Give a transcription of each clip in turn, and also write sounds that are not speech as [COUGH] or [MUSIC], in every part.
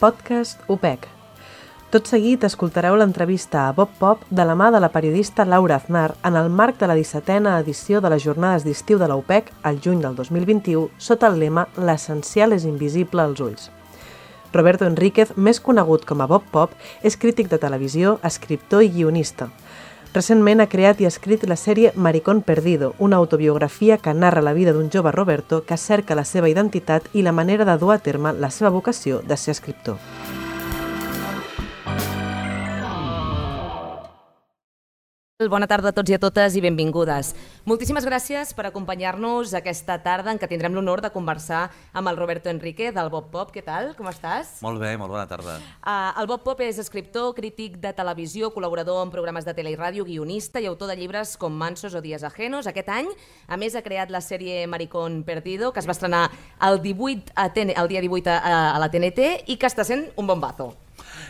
Podcast UPEC. Tot seguit escoltareu l'entrevista a Bob Pop de la mà de la periodista Laura Aznar en el marc de la 17a edició de les jornades d'estiu de la UPEC al juny del 2021 sota el lema L'essencial és invisible als ulls. Roberto Enríquez, més conegut com a Bob Pop, és crític de televisió, escriptor i guionista. Recentment ha creat i escrit la sèrie Maricón Perdido, una autobiografia que narra la vida d'un jove Roberto que cerca la seva identitat i la manera de dur a terme la seva vocació de ser escriptor. Bona tarda a tots i a totes i benvingudes. Moltíssimes gràcies per acompanyar-nos aquesta tarda en què tindrem l'honor de conversar amb el Roberto Enrique del Bob Pop. Què tal? Com estàs? Molt bé, molt bona tarda. Uh, el Bob Pop és escriptor, crític de televisió, col·laborador en programes de tele i ràdio, guionista i autor de llibres com Mansos o Dies Ajenos. Aquest any, a més, ha creat la sèrie Maricón Perdido, que es va estrenar el, 18 a TN, el dia 18 a, a la TNT i que està sent un bombazo.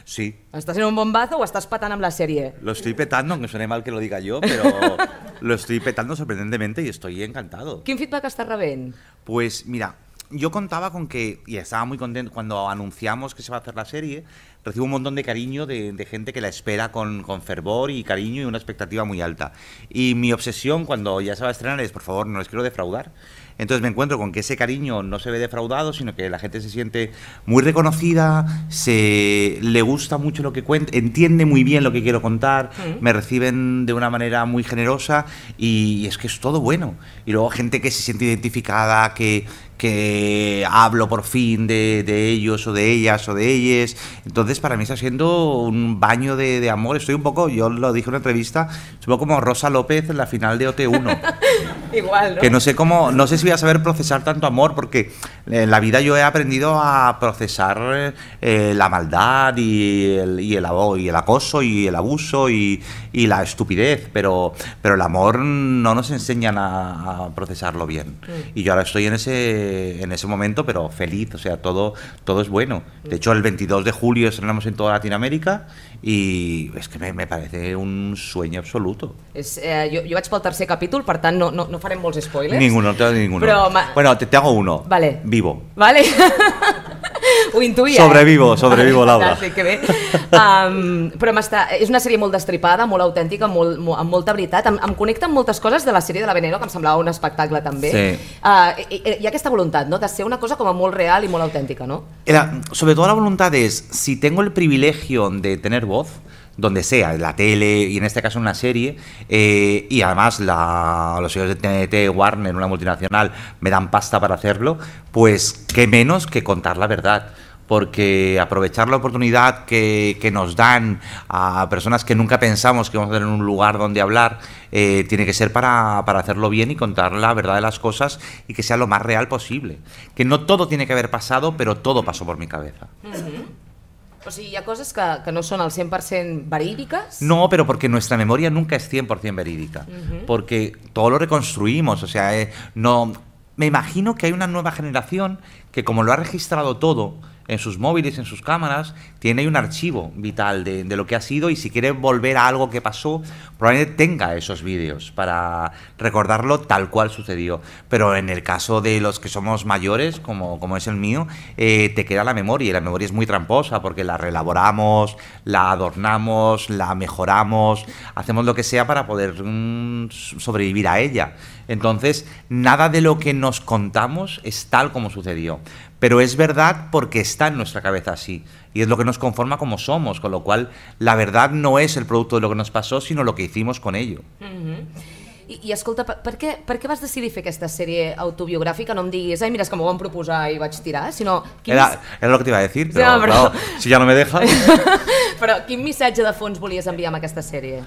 Sí. ¿Estás en un bombazo o estás patando en la serie? Lo estoy petando, aunque suene mal que lo diga yo, pero [LAUGHS] lo estoy petando sorprendentemente y estoy encantado. Quin feedback estàs rebent? Pues mira, yo contaba con que, y estaba muy contento cuando anunciamos que se va a hacer la serie, recibo un montón de cariño de, de gente que la espera con, con, fervor y cariño y una expectativa muy alta. Y mi obsesión cuando ya se va a estrenar es, por favor, no les quiero defraudar. Entonces me encuentro con que ese cariño no se ve defraudado, sino que la gente se siente muy reconocida, se le gusta mucho lo que cuenta, entiende muy bien lo que quiero contar, mm. me reciben de una manera muy generosa y, y es que es todo bueno. Y luego gente que se siente identificada, que, que hablo por fin de, de, ellos o de ellas o de ellas. Entonces para mí está siendo un baño de, de, amor. Estoy un poco, yo lo dije en una entrevista, un poco como Rosa López en la final de OT1. [LAUGHS] [LAUGHS] Igual, ¿no? Que no sé cómo, no sé si voy a saber procesar tanto amor, porque en la vida yo he aprendido a procesar eh, la maldad y el, y, el, y el acoso y el abuso y, y, la estupidez, pero, pero el amor no nos enseñan a, a procesarlo bien. Mm. Y yo ahora estoy en ese en ese momento, pero feliz, o sea, todo, todo es bueno. De hecho, el 22 de julio estrenamos en toda Latinoamérica i és que me, me parece un sueño absoluto. És, eh, jo, jo vaig pel tercer capítol, per tant no, no, no farem molts spoilers. Ninguno, no te ninguno. Però, bueno, te, te hago uno. Vale. Vivo. Vale. [LAUGHS] Ho intuïa. Sobrevivo, sobrevivo, Laura. Fantàstic, bé. Um, però és una sèrie molt destripada, molt autèntica, molt, molt, amb molta veritat. Em, em connecta amb moltes coses de la sèrie de la Veneno, que em semblava un espectacle també. Sí. Uh, hi, hi ha aquesta voluntat, ¿no?, de ser una cosa com a molt real i molt autèntica, ¿no? Era, sobre todo la voluntad es, si tengo el privilegio de tener voz, donde sea, en la tele y en este caso en una serie, eh, y además la, los señores de TNT, Warner, una multinacional, me dan pasta para hacerlo, pues qué menos que contar la verdad porque aprovechar la oportunidad que, que, nos dan a personas que nunca pensamos que vamos a tener un lugar donde hablar, eh, tiene que ser para, para, hacerlo bien y contar la verdad de las cosas y que sea lo más real posible. Que no todo tiene que haber pasado, pero todo pasó por mi cabeza. Uh -huh. O sigui, hi ha coses que, que no són al 100% verídiques? No, pero porque nuestra memoria nunca es 100% verídica. Uh -huh. Porque todo lo reconstruimos, o sea, eh, no... Me imagino que hay una nueva generación que como lo ha registrado todo, en sus móviles, en sus cámaras, tiene un archivo vital de, lo que ha sido y si quiere volver a algo que pasó, probablemente tenga esos vídeos para recordarlo tal cual sucedió. Pero en el caso de los que somos mayores, como, como es el mío, eh, te queda la memoria y la memoria es muy tramposa porque la relaboramos, la adornamos, la mejoramos, hacemos lo que sea para poder mm, sobrevivir a ella. Entonces, nada de lo que nos contamos es tal como sucedió. Pero es verdad porque está en nuestra cabeza así. Y es lo que nos conforma como somos. Con lo cual, la verdad no es el producto de lo que nos pasó, sino lo que hicimos con ello. Mm -hmm. I, I escolta, per, per, què, per què vas decidir fer aquesta sèrie autobiogràfica? No em diguis, ai, mira, és que m'ho van proposar i vaig tirar, sinó... Quin era, era lo que te iba a decir, però, sí, però... Claro, si ja no me dejas... [LAUGHS] però quin missatge de fons volies enviar amb aquesta sèrie?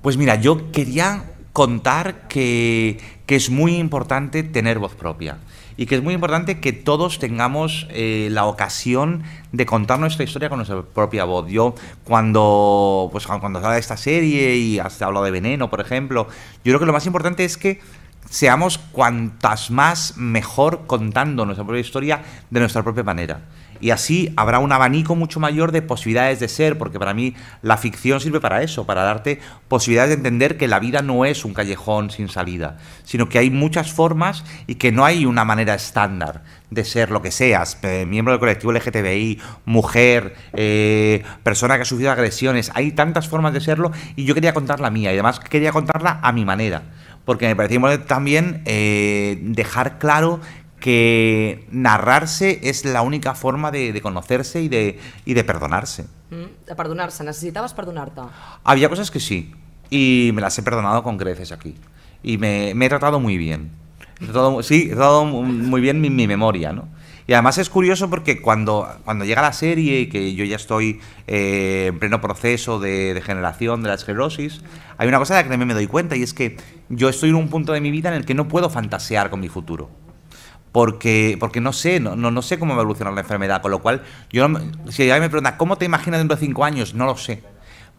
Pues mira, yo quería contar que, que es muy importante tener voz propia. Y que es muy importante que todos tengamos eh, la ocasión de contar nuestra historia con nuestra propia voz. Yo cuando pues cuando se habla de esta serie y has hablado de Veneno, por ejemplo, yo creo que lo más importante es que seamos cuantas más mejor contando nuestra propia historia de nuestra propia manera. Y así habrá un abanico mucho mayor de posibilidades de ser, porque para mí la ficción sirve para eso, para darte posibilidades de entender que la vida no es un callejón sin salida, sino que hay muchas formas y que no hay una manera estándar de ser lo que seas, miembro del colectivo LGTBI, mujer, eh, persona que ha sufrido agresiones, hay tantas formas de serlo y yo quería contar la mía y además quería contarla a mi manera porque me parecía también eh, dejar claro que narrarse es la única forma de, conocerse y de, y de perdonarse. Mm, de perdonarse, ¿necesitabas perdonarte? Había cosas que sí, y me las he perdonado con creces aquí. Y me, he tratado muy bien. He tratado, sí, he tratado muy bien mi, mi memoria, ¿no? Y además es curioso porque cuando, cuando llega la serie y que yo ya estoy eh, en pleno proceso de, generación de la esclerosis, hay una cosa de la que también me doy cuenta y es que yo estoy en un punto de mi vida en el que no puedo fantasear con mi futuro. Porque, porque no sé, no, no, sé cómo va a evolucionar la enfermedad, con lo cual, yo si alguien me pregunta, ¿cómo te imaginas dentro de cinco años? No lo sé.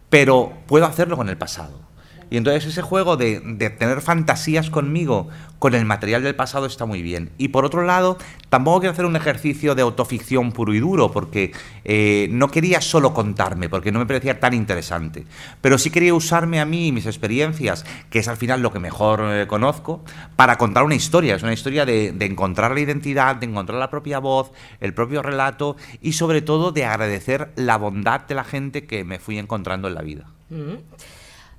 Pero puedo hacerlo con el pasado. Y entonces ese juego de, tener fantasías conmigo, con el material del pasado, está muy bien. Y por otro lado, tampoco quiero hacer un ejercicio de autoficción puro y duro, porque eh, no quería solo contarme, porque no me parecía tan interesante. Pero sí quería usarme a mí y mis experiencias, que es al final lo que mejor eh, conozco, para contar una historia. Es una historia de, encontrar la identidad, de encontrar la propia voz, el propio relato y sobre todo de agradecer la bondad de la gente que me fui encontrando en la vida. Mm-hmm.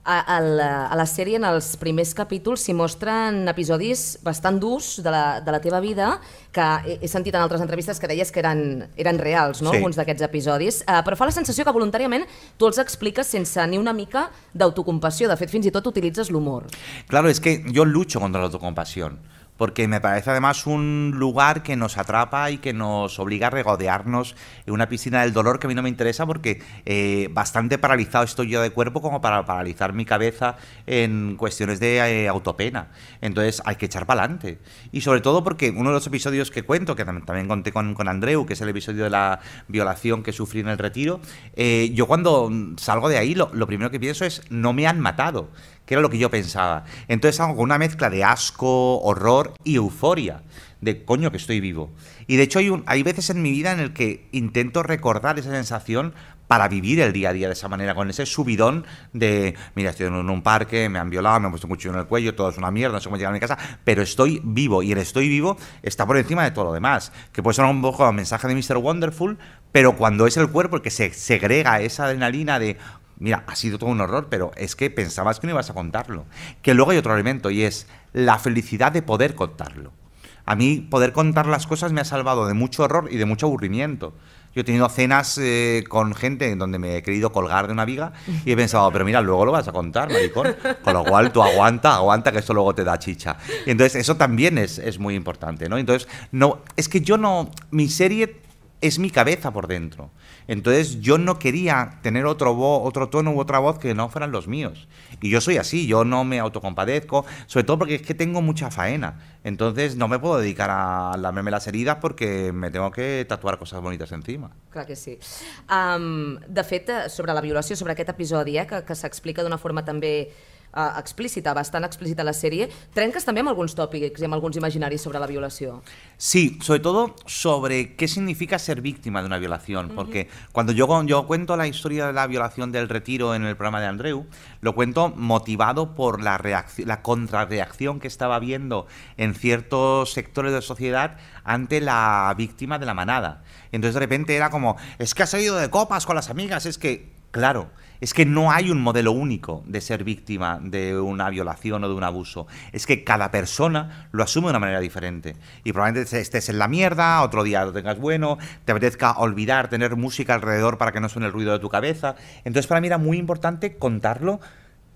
A, a, la, a la sèrie, en els primers capítols, s'hi mostren episodis bastant durs de la, de la teva vida, que he, he sentit en altres entrevistes que deies que eren, eren reals, no? sí. alguns d'aquests episodis, uh, però fa la sensació que voluntàriament tu els expliques sense ni una mica d'autocompassió. De fet, fins i tot utilitzes l'humor. Claro, es que yo lucho contra la autocompasión. Porque me parece además un lugar que nos atrapa y que nos obliga a regodearnos en una piscina del dolor que a mí no me interesa porque eh, bastante paralizado estoy yo de cuerpo como para paralizar mi cabeza en cuestiones de eh, autopena. Entonces hay que echar para adelante. Y sobre todo porque uno de los episodios que cuento, que también, conté con, Andreu, que es el episodio de la violación que sufrí en el retiro, eh, yo cuando salgo de ahí lo, lo primero que pienso es no me han matado que era lo que yo pensaba. Entonces hago una mezcla de asco, horror y euforia, de coño que estoy vivo. Y de hecho hay, hay veces en mi vida en el que intento recordar esa sensación para vivir el día a día de esa manera, con ese subidón de, mira, estoy en un parque, me han violado, me han puesto un cuchillo en el cuello, todo es una mierda, no sé cómo llegar a mi casa, pero estoy vivo y el estoy vivo está por encima de todo lo demás, que puede ser un poco el mensaje de Mr. Wonderful, pero cuando es el cuerpo el que se segrega esa adrenalina de, mira, ha sido todo un horror, pero es que pensabas que no ibas a contarlo. Que luego hay otro elemento y es la felicidad de poder contarlo. A mí poder contar las cosas me ha salvado de mucho horror y de mucho aburrimiento. Yo he tenido cenas eh, con gente en donde me he querido colgar de una viga y he pensado, pero mira, luego lo vas a contar, maricón. Con lo cual tú aguanta, aguanta que esto luego te da chicha. Y entonces eso también es, es muy importante, ¿no? Entonces, no, es que yo no, mi serie es mi cabeza por dentro. Entonces yo no quería tener otro, otro tono u otra voz que no fueran los míos. Y yo soy así, yo no me autocompadezco, sobre todo porque es que tengo mucha faena. Entonces no me puedo dedicar a lamerme las heridas porque me tengo que tatuar cosas bonitas encima. Clar que sí. Um, de fet, eh, sobre la violació, sobre aquest episodi, eh, que, que s'explica d'una forma també explícita, bastant explícita la sèrie, trenques també amb alguns tòpics i amb alguns imaginaris sobre la violació. Sí, sobre todo sobre qué significa ser víctima de una violación, porque cuando yo, yo cuento la historia de la violación del retiro en el programa de Andreu, lo cuento motivado por la, reacción, la contrarreacción que estaba viendo en ciertos sectores de sociedad ante la víctima de la manada. Entonces de repente era como, es que has salido de copas con las amigas, es que, claro, es que no hay un modelo único de ser víctima de una violación o de un abuso. Es que cada persona lo asume de una manera diferente. Y probablemente estés en la mierda, otro día lo tengas bueno, te apetezca olvidar, tener música alrededor para que no suene el ruido de tu cabeza. Entonces para mí era muy importante contarlo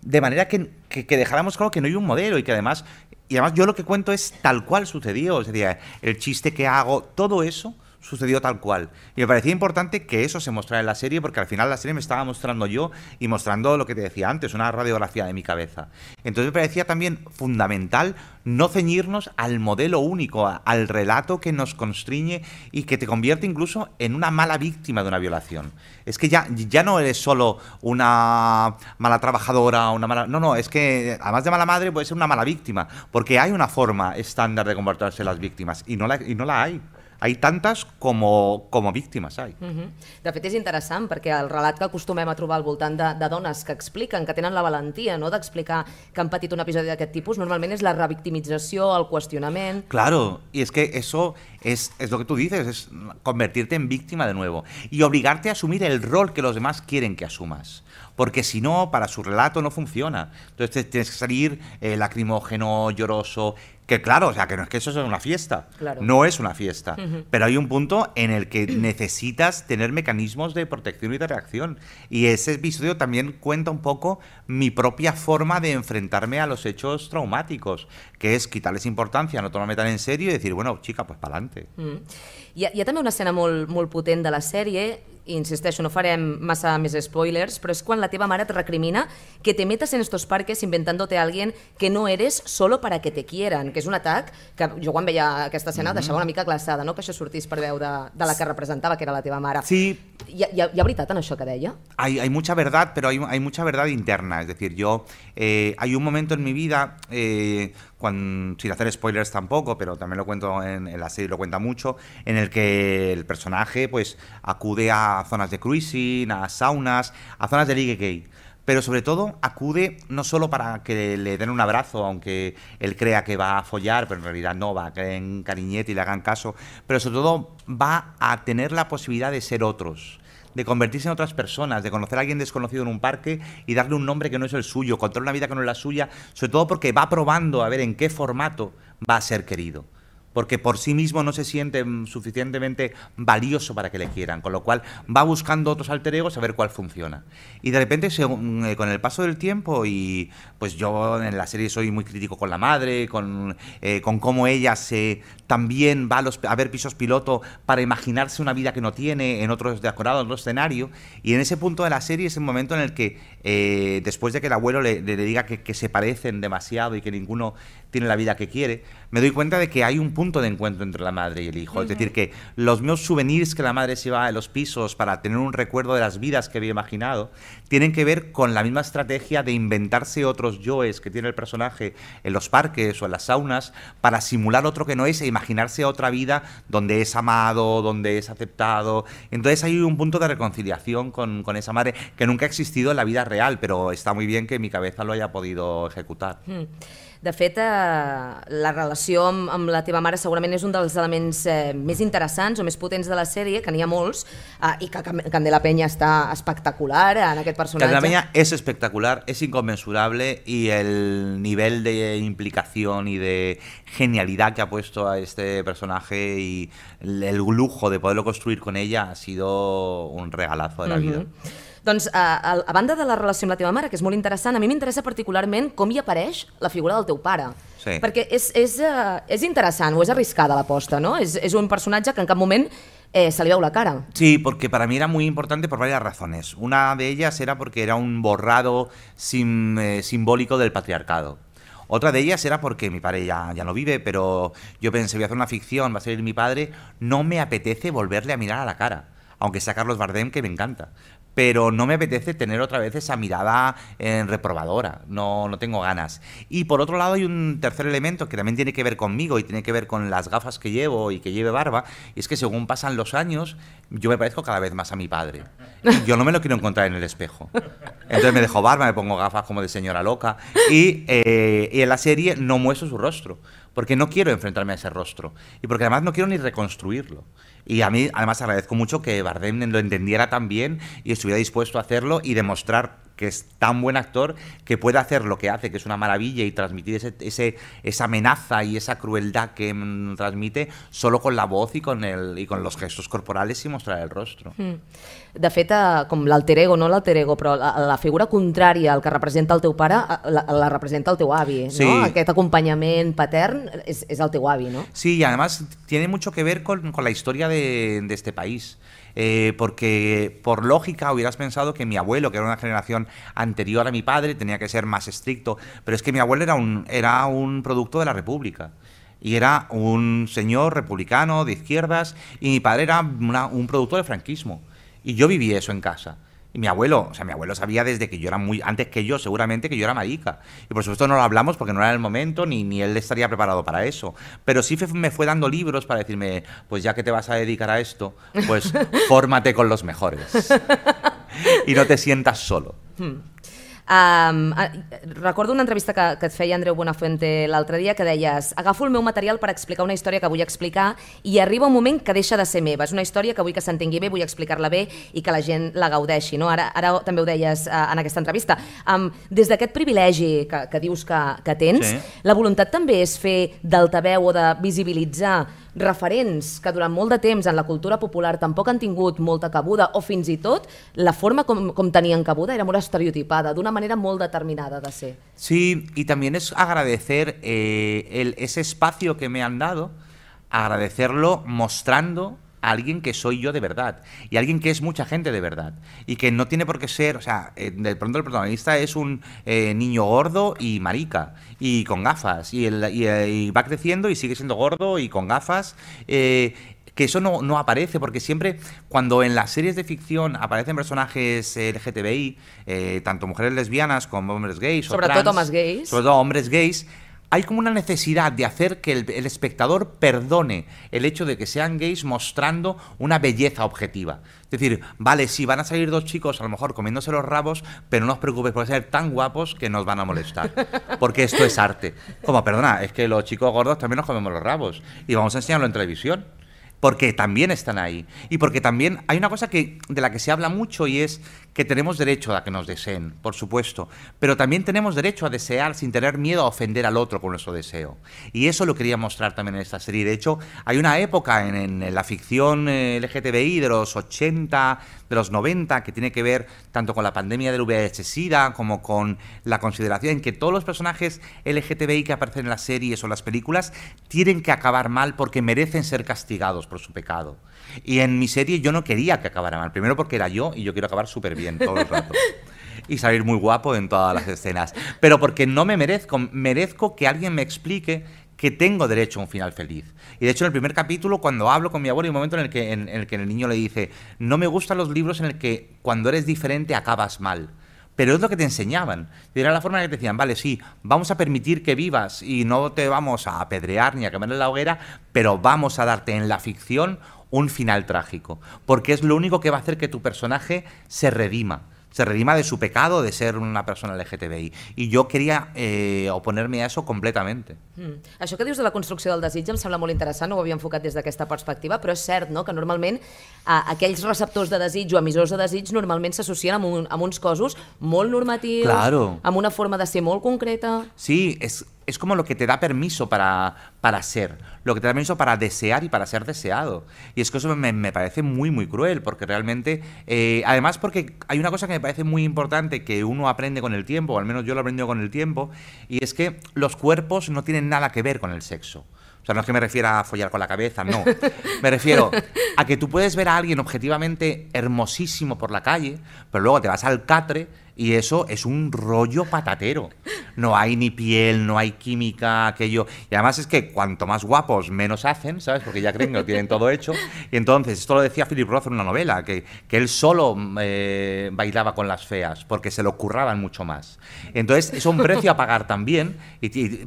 de manera que, dejáramos claro que no hay un modelo y que además, y además yo lo que cuento es tal cual sucedió. O sea, el chiste que hago, todo eso sucedió tal cual. Y me parecía importante que eso se mostrara en la serie, porque al final la serie me estaba mostrando yo y mostrando lo que te decía antes, una radiografía de mi cabeza. Entonces me parecía también fundamental no ceñirnos al modelo único, al relato que nos constriñe y que te convierte incluso en una mala víctima de una violación. Es que ya, ya no eres solo una mala trabajadora, una mala... No, no, es que además de mala madre puede ser una mala víctima, porque hay una forma estándar de comportarse las víctimas y no la, y no la hay. Hay tantes com, com a víctimes. Uh -huh. De fet, és interessant, perquè el relat que acostumem a trobar al voltant de, de dones que expliquen, que tenen la valentia no? d'explicar que han patit un episodi d'aquest tipus, normalment és la revictimització, el qüestionament... Claro, y es que eso es, es lo que tú dices, es convertirte en víctima de nuevo y obligarte a asumir el rol que los demás quieren que asumas porque si no, para su relato no funciona. Entonces tienes que salir eh, lacrimógeno, lloroso, que claro, o sea, que no es que eso sea una fiesta, claro. no es una fiesta, uh -huh. pero hay un punto en el que necesitas tener mecanismos de protección y de reacción. Y ese episodio también cuenta un poco mi propia forma de enfrentarme a los hechos traumáticos, que es quitarles importancia, no tomarme tan en serio y decir, bueno, chica, pues para adelante. -huh. hi, ha, hi ha també una escena molt, molt potent de la sèrie i insisteixo, no farem massa més spoilers, però és quan la teva mare et recrimina que te metas en estos parques inventándote a alguien que no eres solo para que te quieran, que és un atac que jo quan veia aquesta escena mm -hmm. deixava una mica glaçada, no? que això sortís per veu de, de la que representava, que era la teva mare. Sí. Hi hi ha, hi ha veritat en això que deia? Hay, hay mucha verdad, pero hay, hay mucha verdad interna. Es decir, yo, eh, hay un momento en mi vida, eh, sin hacer spoilers tampoco, pero también lo cuento en, en, la serie, lo cuenta mucho, en el que el personaje pues acude a zonas de cruising, a saunas, a zonas de ligue gay. Pero sobre todo acude no solo para que le den un abrazo, aunque él crea que va a follar, pero en realidad no, va a caer en cariñete y le hagan caso, pero sobre todo va a tener la posibilidad de ser otros de convertirse en otras personas, de conocer a alguien desconocido en un parque y darle un nombre que no es el suyo, contar una vida que no es la suya, sobre todo porque va probando a ver en qué formato va a ser querido porque por sí mismo no se siente suficientemente valioso para que le quieran, con lo cual va buscando otros alter egos a ver cuál funciona. Y de repente, eh, con el paso del tiempo, y pues yo en la serie soy muy crítico con la madre, con, eh, con cómo ella se también va a, los, a, ver pisos piloto para imaginarse una vida que no tiene en otros decorados, en otro escenario, y en ese punto de la serie es el momento en el que, eh, después de que el abuelo le, le diga que, que se parecen demasiado y que ninguno tiene la vida que quiere, me doy cuenta de que hay un punto de encuentro entre la madre y el hijo. Uh -huh. Es decir, que los mismos souvenirs que la madre se va a los pisos para tener un recuerdo de las vidas que había imaginado, tienen que ver con la misma estrategia de inventarse otros yoes que tiene el personaje en los parques o en las saunas para simular otro que no es e imaginarse otra vida donde es amado, donde es aceptado. Entonces hay un punto de reconciliación con, con esa madre que nunca ha existido en la vida real, pero está muy bien que mi cabeza lo haya podido ejecutar. Mm. De fet, eh, la relació amb, amb la teva mare segurament és un dels elements eh, més interessants o més potents de la sèrie, que n'hi ha molts, eh, i que Candela Peña està espectacular en aquest personatge. Candela Peña es espectacular, es inconmensurable y el nivel de implicación y de genialidad que ha puesto a este personaje y el lujo de poderlo construir con ella ha sido un regalazo de la uh -huh. vida. Doncs a, a banda de la relació amb la teva mare, que és molt interessant, a mi m'interessa particularment com hi apareix la figura del teu pare. Sí. Perquè és, és, uh, és interessant o és arriscada l'aposta, no? És, és un personatge que en cap moment eh, se le veu la cara. Sí, porque para mí era muy importante por varias razones. Una de ellas era porque era un borrado sim, eh, simbólico del patriarcado. Otra de ellas era porque mi padre ya, ya no vive, pero yo pensé, voy a hacer una ficción, va a salir mi padre, no me apetece volverle a mirar a la cara aunque sea Carlos Bardem, que me encanta. Pero no me apetece tener otra vez esa mirada eh, reprobadora, no, no tengo ganas. Y por otro lado hay un tercer elemento que también tiene que ver conmigo y tiene que ver con las gafas que llevo y que lleve barba, y es que según pasan los años, yo me parezco cada vez más a mi padre. Yo no me lo quiero encontrar en el espejo. Entonces me dejo barba, me pongo gafas como de señora loca, y, eh, y en la serie no muestro su rostro, porque no quiero enfrentarme a ese rostro, y porque además no quiero ni reconstruirlo. Y a mí, además, agradezco mucho que Bardem lo entendiera también y estuviera dispuesto a hacerlo y demostrar que es tan buen actor que puede hacer lo que hace, que es una maravilla, y transmitir ese, ese esa amenaza y esa crueldad que mm, transmite solo con la voz y con, el, y con los gestos corporales y mostrar el rostro. Mm. De fet, eh, com l'alter ego, no l'alter ego, però la, la figura contrària al que representa el teu pare, eh, la, la representa el teu avi, Sí. no? Aquest acompanyament patern és, és el teu avi, no? Sí, y además tiene mucho que ver con, con la historia de, de este país. Eh, porque por lógica hubieras pensado que mi abuelo, que era una generación anterior a mi padre, tenía que ser más estricto, pero es que mi abuelo era un, era un producto de la República. Y era un señor republicano de izquierdas y mi padre era un producto del franquismo. Y yo viví eso en casa. Y mi abuelo, o sea, mi abuelo sabía desde que yo era muy, antes que yo, seguramente que yo era marica. Y por supuesto no lo hablamos porque no era el momento, ni, ni él estaría preparado para eso. Pero sí me fue dando libros para decirme, pues ya que te vas a dedicar a esto, pues [LAUGHS] fórmate con los mejores. y no te sientas solo. Um, recordo una entrevista que, que et feia Andreu Buenafuente l'altre dia que deies agafo el meu material per explicar una història que vull explicar i arriba un moment que deixa de ser meva. És una història que vull que s'entengui bé, vull explicar-la bé i que la gent la gaudeixi. No? Ara, ara també ho deies uh, en aquesta entrevista. Um, des d'aquest privilegi que, que dius que, que tens, Sí. la voluntat també és fer d'altaveu o de visibilitzar referents que durant molt de temps en la cultura popular tampoc han tingut molta cabuda o fins i tot la forma com, com tenien cabuda era molt estereotipada, d'una manera molt determinada de ser. Sí, y también es agradecer eh, el- ese espacio que me han dado, agradecerlo mostrando alguien que soy yo de verdad y alguien que es mucha gente de verdad y que no tiene por qué ser, o sea, eh, de pronto el protagonista es un eh, niño gordo y marica y con gafas y, el- y, eh, y va creciendo y sigue siendo gordo y con gafas. eh, que eso no, no aparece, porque siempre cuando en las series de ficción aparecen personajes LGTBI, eh, tanto mujeres lesbianas como hombres gays, o Sobretot trans, homes gays. sobre todo hombres gays, hay como una necesidad de hacer que el, espectador perdone el hecho de que sean gays mostrando una belleza objetiva. Es decir, vale, sí, van a salir dos chicos a lo mejor comiéndose los rabos, pero no os preocupéis por ser tan guapos que nos van a molestar. Porque esto es arte. Como, perdona, es que los chicos gordos también nos comemos los rabos. Y vamos a enseñarlo en televisión porque también están ahí. Y porque también hay una cosa que, de la que se habla mucho y es que tenemos derecho a que nos deseen, por supuesto, pero también tenemos derecho a desear sin tener miedo a ofender al otro con nuestro deseo. Y eso lo quería mostrar también en esta serie. De hecho, hay una época en, la ficción eh, LGTBI de los 80, de los 90, que tiene que ver tanto con la pandemia del VIH-Sida como con la consideración en que todos los personajes LGTBI que aparecen en las series o las películas tienen que acabar mal porque merecen ser castigados por su pecado. Y en mi serie yo no quería que acabara mal. Primero porque era yo y yo quiero acabar súper bien todo el rato. Y salir muy guapo en todas las escenas. Pero porque no me merezco, merezco que alguien me explique que tengo derecho a un final feliz. Y de hecho en el primer capítulo, cuando hablo con mi abuelo, hay un momento en el que, en, el, que el niño le dice, no me gustan los libros en el que cuando eres diferente acabas mal. Pero es lo que te enseñaban. Era la forma en la que te decían, vale, sí, vamos a permitir que vivas y no te vamos a apedrear ni a quemar en la hoguera, pero vamos a darte en la ficción un final trágico. Porque es lo único que va a hacer que tu personaje se redima. Se redima de su pecado de ser una persona LGTBI. Y yo quería eh, oponerme a eso completamente. Mm. Això que dius de la construcció del desig em sembla molt interessant, no ho havia enfocat des d'aquesta perspectiva, però és cert no? que normalment a, aquells receptors de desig o emissors de desig normalment s'associen amb, un, amb uns cossos molt normatius, Claro. amb una forma de ser molt concreta... Sí, es, es como lo que te da permiso para, para ser, lo que te da permiso para desear y para ser deseado. Y es que eso me, me parece muy, muy cruel, porque realmente, eh, además porque hay una cosa que me parece muy importante que uno aprende con el tiempo, o al menos yo lo he aprendido con el tiempo, y es que los cuerpos no tienen nada que ver con el sexo. O sea, no es que me refiera a follar con la cabeza, no. Me refiero a que tú puedes ver a alguien objetivamente hermosísimo por la calle, pero luego te vas al catre y eso es un rollo patatero. No hay ni piel, no hay química, aquello. Y además es que cuanto más guapos, menos hacen, ¿sabes? Porque ya creen que lo tienen todo hecho. Y entonces, esto lo decía Philip Roth en una novela, que, que él solo eh, bailaba con las feas, porque se lo curraban mucho más. Entonces, es un precio a pagar también,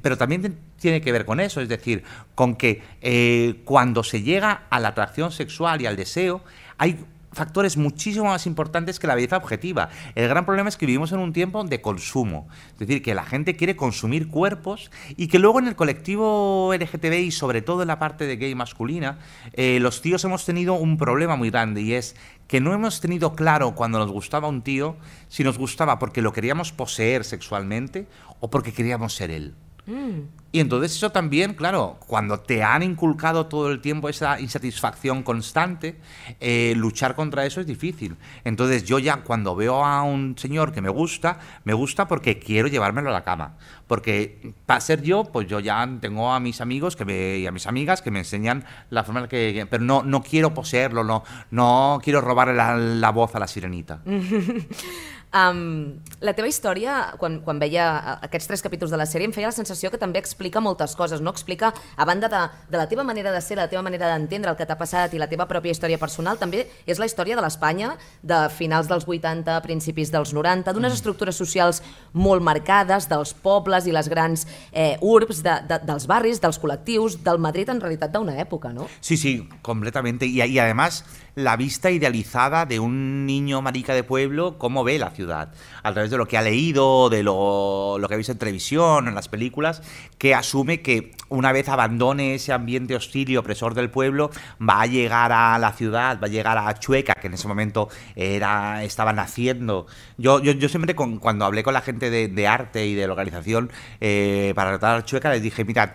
pero también tiene que ver con eso, es decir, con que eh, cuando se llega a la atracción sexual y al deseo, hay factores muchísimo más importantes que la belleza objetiva. El gran problema es que vivimos en un tiempo de consumo. Es decir, que la gente quiere consumir cuerpos y que luego en el colectivo LGTB y sobre todo en la parte de gay masculina, eh, los tíos hemos tenido un problema muy grande y es que no hemos tenido claro cuando nos gustaba un tío si nos gustaba porque lo queríamos poseer sexualmente o porque queríamos ser él. Y entonces eso también, claro, cuando te han inculcado todo el tiempo esa insatisfacción constante, eh, luchar contra eso es difícil. Entonces yo ya cuando veo a un señor que me gusta, me gusta porque quiero llevármelo a la cama. Porque para ser yo, pues yo ya tengo a mis amigos que me, y a mis amigas que me enseñan la forma en que... Pero no, no quiero poseerlo, no, no quiero robarle la, la voz a la sirenita. [LAUGHS] Um, la teva història, quan, quan veia aquests tres capítols de la sèrie, em feia la sensació que també explica moltes coses, no? Explica, a banda de, de la teva manera de ser, la teva manera d'entendre el que t'ha passat i la teva pròpia història personal, també és la història de l'Espanya de finals dels 80, principis dels 90, d'unes mm. estructures socials molt marcades, dels pobles i les grans eh, urbs, de, de, dels barris, dels col·lectius, del Madrid en realitat d'una època, no? Sí, sí, completamente. Y, y además la vista idealizada de un niño marica de pueblo, cómo ve la ciudad, a través de lo que ha leído, de lo, que ha visto en televisión, en las películas, que asume que una vez abandone ese ambiente hostil y opresor del pueblo, va a llegar a la ciudad, va a llegar a Chueca, que en ese momento era, estaba naciendo. Yo, siempre cuando hablé con la gente de, de arte y de localización eh, para tratar Chueca, les dije, mirad,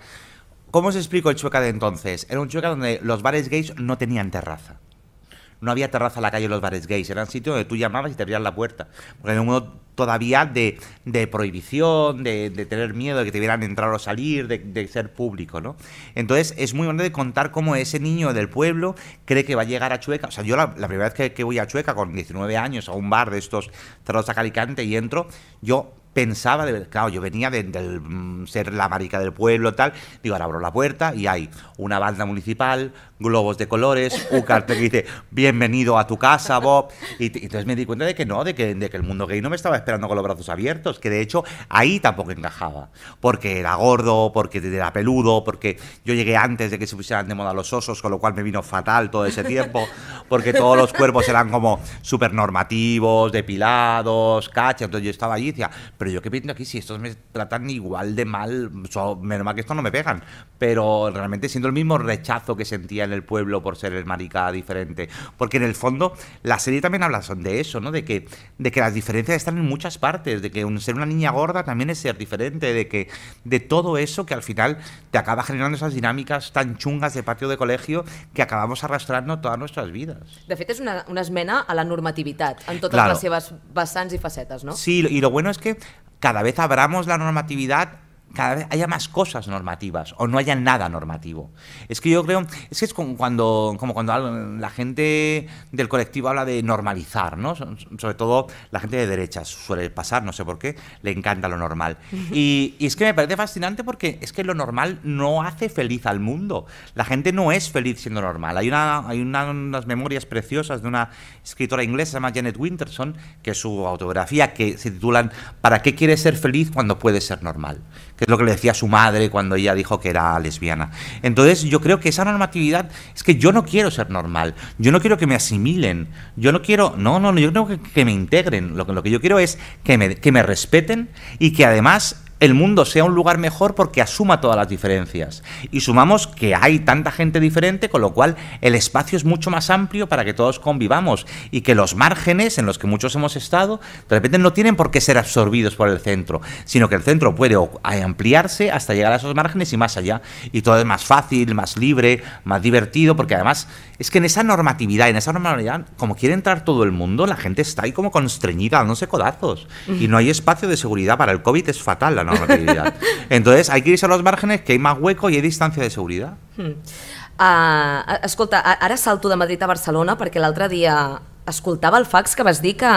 ¿cómo os explico el Chueca de entonces? Era un Chueca donde los bares gays no tenían terraza no había terraza en la calle en los bares gays, eran sitios donde tú llamabas y te abrían la puerta. Porque era un mundo todavía de, de prohibición, de, de, tener miedo de que te vieran entrar o salir, de, de, ser público, ¿no? Entonces es muy bueno de contar cómo ese niño del pueblo cree que va a llegar a Chueca. O sea, yo la, primera vez que, voy a Chueca con 19 años a un bar de estos cerrados a Calicante y entro, yo pensaba, de, claro, yo venía de, de, mm, ser la marica del pueblo tal, digo, ahora abro la puerta y hay una banda municipal, globos de colores, un cartel que dice, bienvenido a tu casa, Bob, y, entonces me di cuenta de que no, de que, de que el mundo gay no me estaba esperando con los brazos abiertos, que de hecho ahí tampoco encajaba, porque era gordo, porque era peludo, porque yo llegué antes de que se pusieran de moda los osos, con lo cual me vino fatal todo ese tiempo, porque todos los cuerpos eran como súper normativos, depilados, cacha, entonces yo estaba allí y decía, pero yo qué pinto aquí si estos me tratan igual de mal, menos mal que estos no me pegan, pero realmente siento el mismo rechazo que sentía en el pueblo por ser el marica diferente, porque en el fondo la serie también habla de eso, ¿no? De que, de que las diferencias están en muchas partes, de que ser una niña gorda también es ser diferente, de que de todo eso que al final te acaba generando esas dinámicas tan chungas de patio de colegio que acabamos arrastrando todas nuestras vidas. De fet, és una, una esmena a la normativitat en totes claro. les seves vessants i facetes, no? Sí, y lo bueno es que cada vez abramos la normatividad cada vez haya más cosas normativas o no haya nada normativo. Es que yo creo, es que es como cuando, como cuando la gente del colectivo habla de normalizar, ¿no? Sobre todo la gente de derechas suele pasar, no sé por qué, le encanta lo normal. Y, y, es que me parece fascinante porque es que lo normal no hace feliz al mundo. La gente no es feliz siendo normal. Hay, una, hay una, unas memorias preciosas de una escritora inglesa, se llama Janet Winterson, que es su autobiografía, que se titulan ¿Para qué quieres ser feliz cuando puedes ser normal? Que es lo que le decía su madre cuando ella dijo que era lesbiana. Entonces yo creo que esa normatividad es que yo no quiero ser normal, yo no quiero que me asimilen, yo no quiero, no, no, yo creo que, que me integren, lo, lo que yo quiero es que me, que me respeten y que además el mundo sea un lugar mejor porque asuma todas las diferencias. Y sumamos que hay tanta gente diferente, con lo cual el espacio es mucho más amplio para que todos convivamos y que los márgenes en los que muchos hemos estado, de repente no tienen por qué ser absorbidos por el centro, sino que el centro puede ampliarse hasta llegar a esos márgenes y más allá. Y todo es más fácil, más libre, más divertido, porque además es que en esa normatividad, en esa normalidad, como quiere entrar todo el mundo, la gente está ahí como constreñida, no sé codazos. Y no hay espacio de seguridad para el COVID, es fatal la normatividad. [LAUGHS] Entonces hay que irse a los márgenes, que hay más hueco y hay distancia de seguridad. Hmm. Uh, escolta, ara salto de Madrid a Barcelona perquè l'altre dia escoltava el fax que vas dir que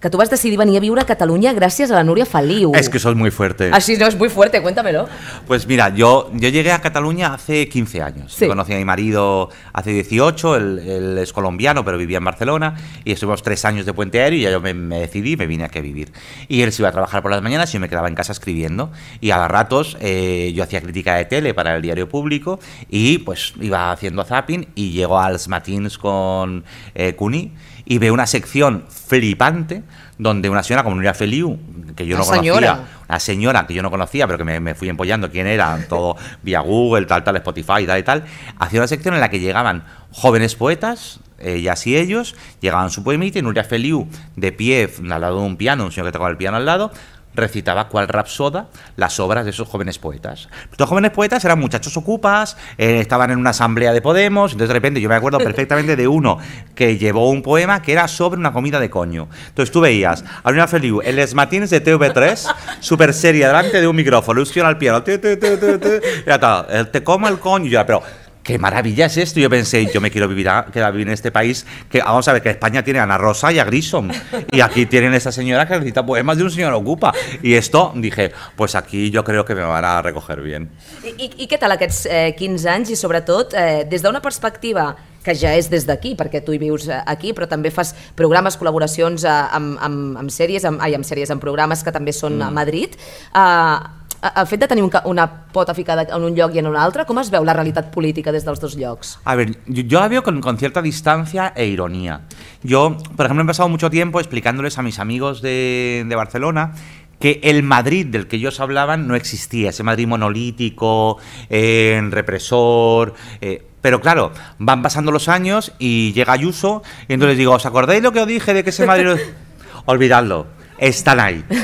que tú vas decidir venir a viure a Catalunya gràcies a la Núria Feliu. Es que eso es muy fuerte. Así no, es muy fuerte, cuéntamelo. Pues mira, yo, yo llegué a Cataluña hace 15 años. Sí. Conocí a mi marido hace 18, él, él es colombiano, pero vivía en Barcelona, y estuvimos tres años de puente aéreo y ya yo me, me decidí y me vine aquí a vivir. Y él se iba a trabajar por las mañanas y yo me quedaba en casa escribiendo. Y a ratos eh, yo hacía crítica de tele para el diario público y pues iba haciendo zapping y llego als matins con eh, Cuní y veo una sección flipante donde una señora como Nuria Feliu, que yo Una no conocía, señora. una señora que yo no conocía, pero que me, me fui empollando quién era, todo [LAUGHS] vía Google, tal, tal, Spotify, tal y tal, hacía una sección en la que llegaban jóvenes poetas, ellas y ellos, llegaban su poemita y Nuria Feliu, de pie, al lado de un piano, un señor que tocaba el piano al lado, recitaba cual rapsoda las obras de esos jóvenes poetas. Estos jóvenes poetas eran muchachos ocupas, eh, estaban en una asamblea de Podemos, entonces de repente yo me acuerdo perfectamente de uno que llevó un poema que era sobre una comida de coño. Entonces tú veías a Luna Feliu en les matins de TV3, super seria, delante de un micrófono, ilusión al piano, te, te, te, te, te, te como el coño, pero qué maravilla es esto. Yo pensé, yo me quiero vivir, a, quedar vivir en este país, que vamos a ver, que España tiene a Ana Rosa y a Grissom, y aquí tienen esta señora que recita poemas de un señor ocupa. Y esto, dije, pues aquí yo creo que me van a recoger bien. I, i, I què tal aquests eh, 15 anys i sobretot eh, des d'una perspectiva que ja és des d'aquí, perquè tu hi vius eh, aquí, però també fas programes, col·laboracions eh, amb, amb, amb sèries, amb, ai, amb sèries, amb programes que també són a Madrid. Eh, el fet de tenir un, una pota ficada en un lloc i en un altre, com es veu la realitat política des dels dos llocs? A ver, yo, yo la veo con, con cierta distancia e ironía. Yo, por ejemplo, he pasado mucho tiempo explicándoles a mis amigos de, de Barcelona que el Madrid del que ellos hablaban no existía, ese Madrid monolítico, eh, represor. eh, pero claro, van pasando los años y llega Ayuso y entonces digo, ¿os acordáis lo que os dije de que ese Madrid... [LAUGHS] Olvidadlo. Están ahí. [LAUGHS]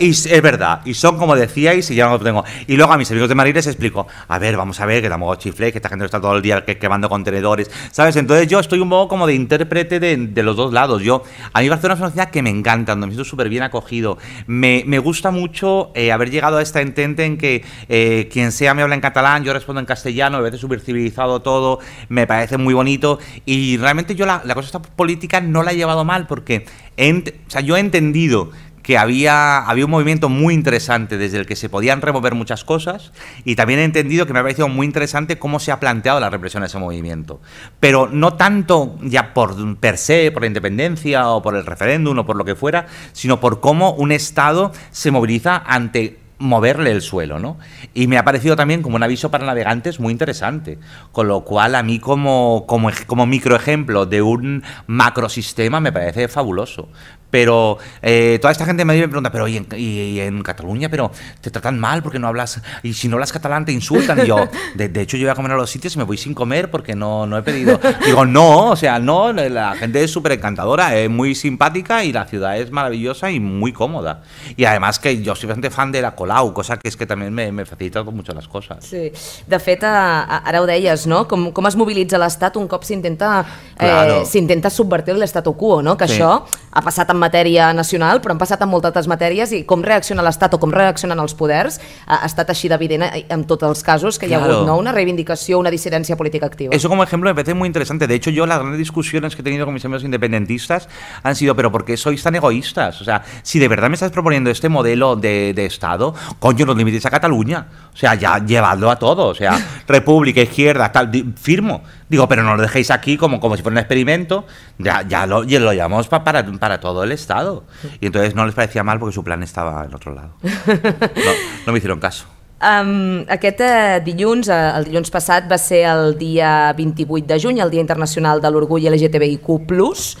Y es verdad. Y son como decíais y ya no lo tengo. Y luego a mis amigos de Madrid les explico, a ver, vamos a ver, que tampoco chiflé, que esta gente está todo el día que- quemando contenedores, ¿sabes? Entonces yo estoy un poco como de intérprete de, de los dos lados. Yo, a mí Barcelona es una ciudad que me encanta, donde me siento súper bien acogido. Me, me gusta mucho eh, haber llegado a esta entente en que eh, quien sea me habla en catalán, yo respondo en castellano, me parece súper civilizado todo, me parece muy bonito. Y realmente yo la, la cosa esta política no la he llevado mal porque o sea, yo he entendido que había, había un movimiento muy interesante desde el que se podían remover muchas cosas y también he entendido que me ha parecido muy interesante cómo se ha planteado la represión de ese movimiento. Pero no tanto ya por per se, por la independencia o por el referéndum o por lo que fuera, sino por cómo un Estado se moviliza ante moverle el suelo, ¿no? Y me ha parecido también como un aviso para navegantes muy interesante, con lo cual a mí como, como, como microejemplo de un macrosistema me parece fabuloso. Pero eh, toda esta gente me pregunta, pero ¿y en, y- y en Cataluña? Pero te tratan mal porque no hablas, y si no hablas catalán te insultan. Y yo, de, de hecho yo voy a comer a los sitios y me voy sin comer porque no, no he pedido. Digo, no, o sea, no, la, gente es súper encantadora, es muy simpática y la ciudad es maravillosa y muy cómoda. Y además que yo soy bastante fan de la Colau, cosa que es que también me, me facilita mucho las cosas. Sí. De fet, a, ara ho deies, no? Com, com es mobilitza l'Estat un cop s'intenta eh, Claro. s'intenta subvertir l'estatu quo, no? Que Sí. això ha passat en matèria nacional, però han passat en moltes altres matèries i com reacciona l'Estat o com reaccionen els poders ha, estat així d'evident eh, en tots els casos que hi ha Claro. hagut no? una reivindicació, una dissidència política activa. Eso como ejemplo me parece muy interesante. De hecho, yo las grandes discusiones que he tenido con mis amigos independentistas han sido, pero ¿por qué sois tan egoístas? O sea, si de verdad me estás proponiendo este modelo de, de Estado, coño, no limites a Cataluña. O sea, ya llevadlo a todo. O sea, [LAUGHS] república, izquierda, tal, firmo. Digo, pero no lo dejéis aquí como, como si fuera un experimento. Ya, ya lo, ya lo llamamos pa- para, para todo el Estado. Y entonces no les parecía mal porque su plan estaba en otro lado. [LAUGHS] No, no me hicieron caso. Um, aquest eh, dilluns, eh, el dilluns passat, va ser el dia 28 de juny, el Dia Internacional de l'Orgull LGTBIQ+,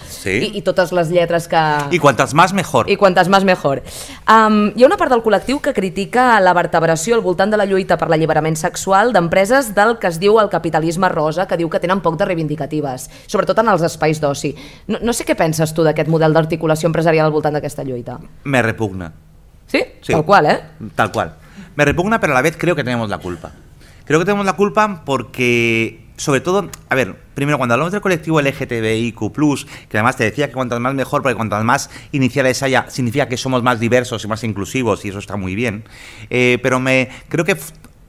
Sí. i, i totes les lletres que... Y cuantas más, mejor. I quantes més mejor. Um, hi ha una part del col·lectiu que critica la vertebració al voltant de la lluita per l'alliberament sexual d'empreses del que es diu el capitalisme rosa, que diu que tenen poc de reivindicatives, sobretot en els espais d'oci. No, no sé què penses tu d'aquest model d'articulació empresarial al voltant d'aquesta lluita. Me repugna. Sí? Sí. Tal qual, eh? Tal cual. Me repugna, pero a la vez creo que tenemos la culpa. Creo que tenemos la culpa porque, sobre todo, a ver, primero cuando hablamos del colectivo LGTBIQ, que además te decía que cuantas más mejor, porque cuantas más iniciales haya, significa que somos más diversos y más inclusivos, y eso está muy bien. Eh, pero me creo que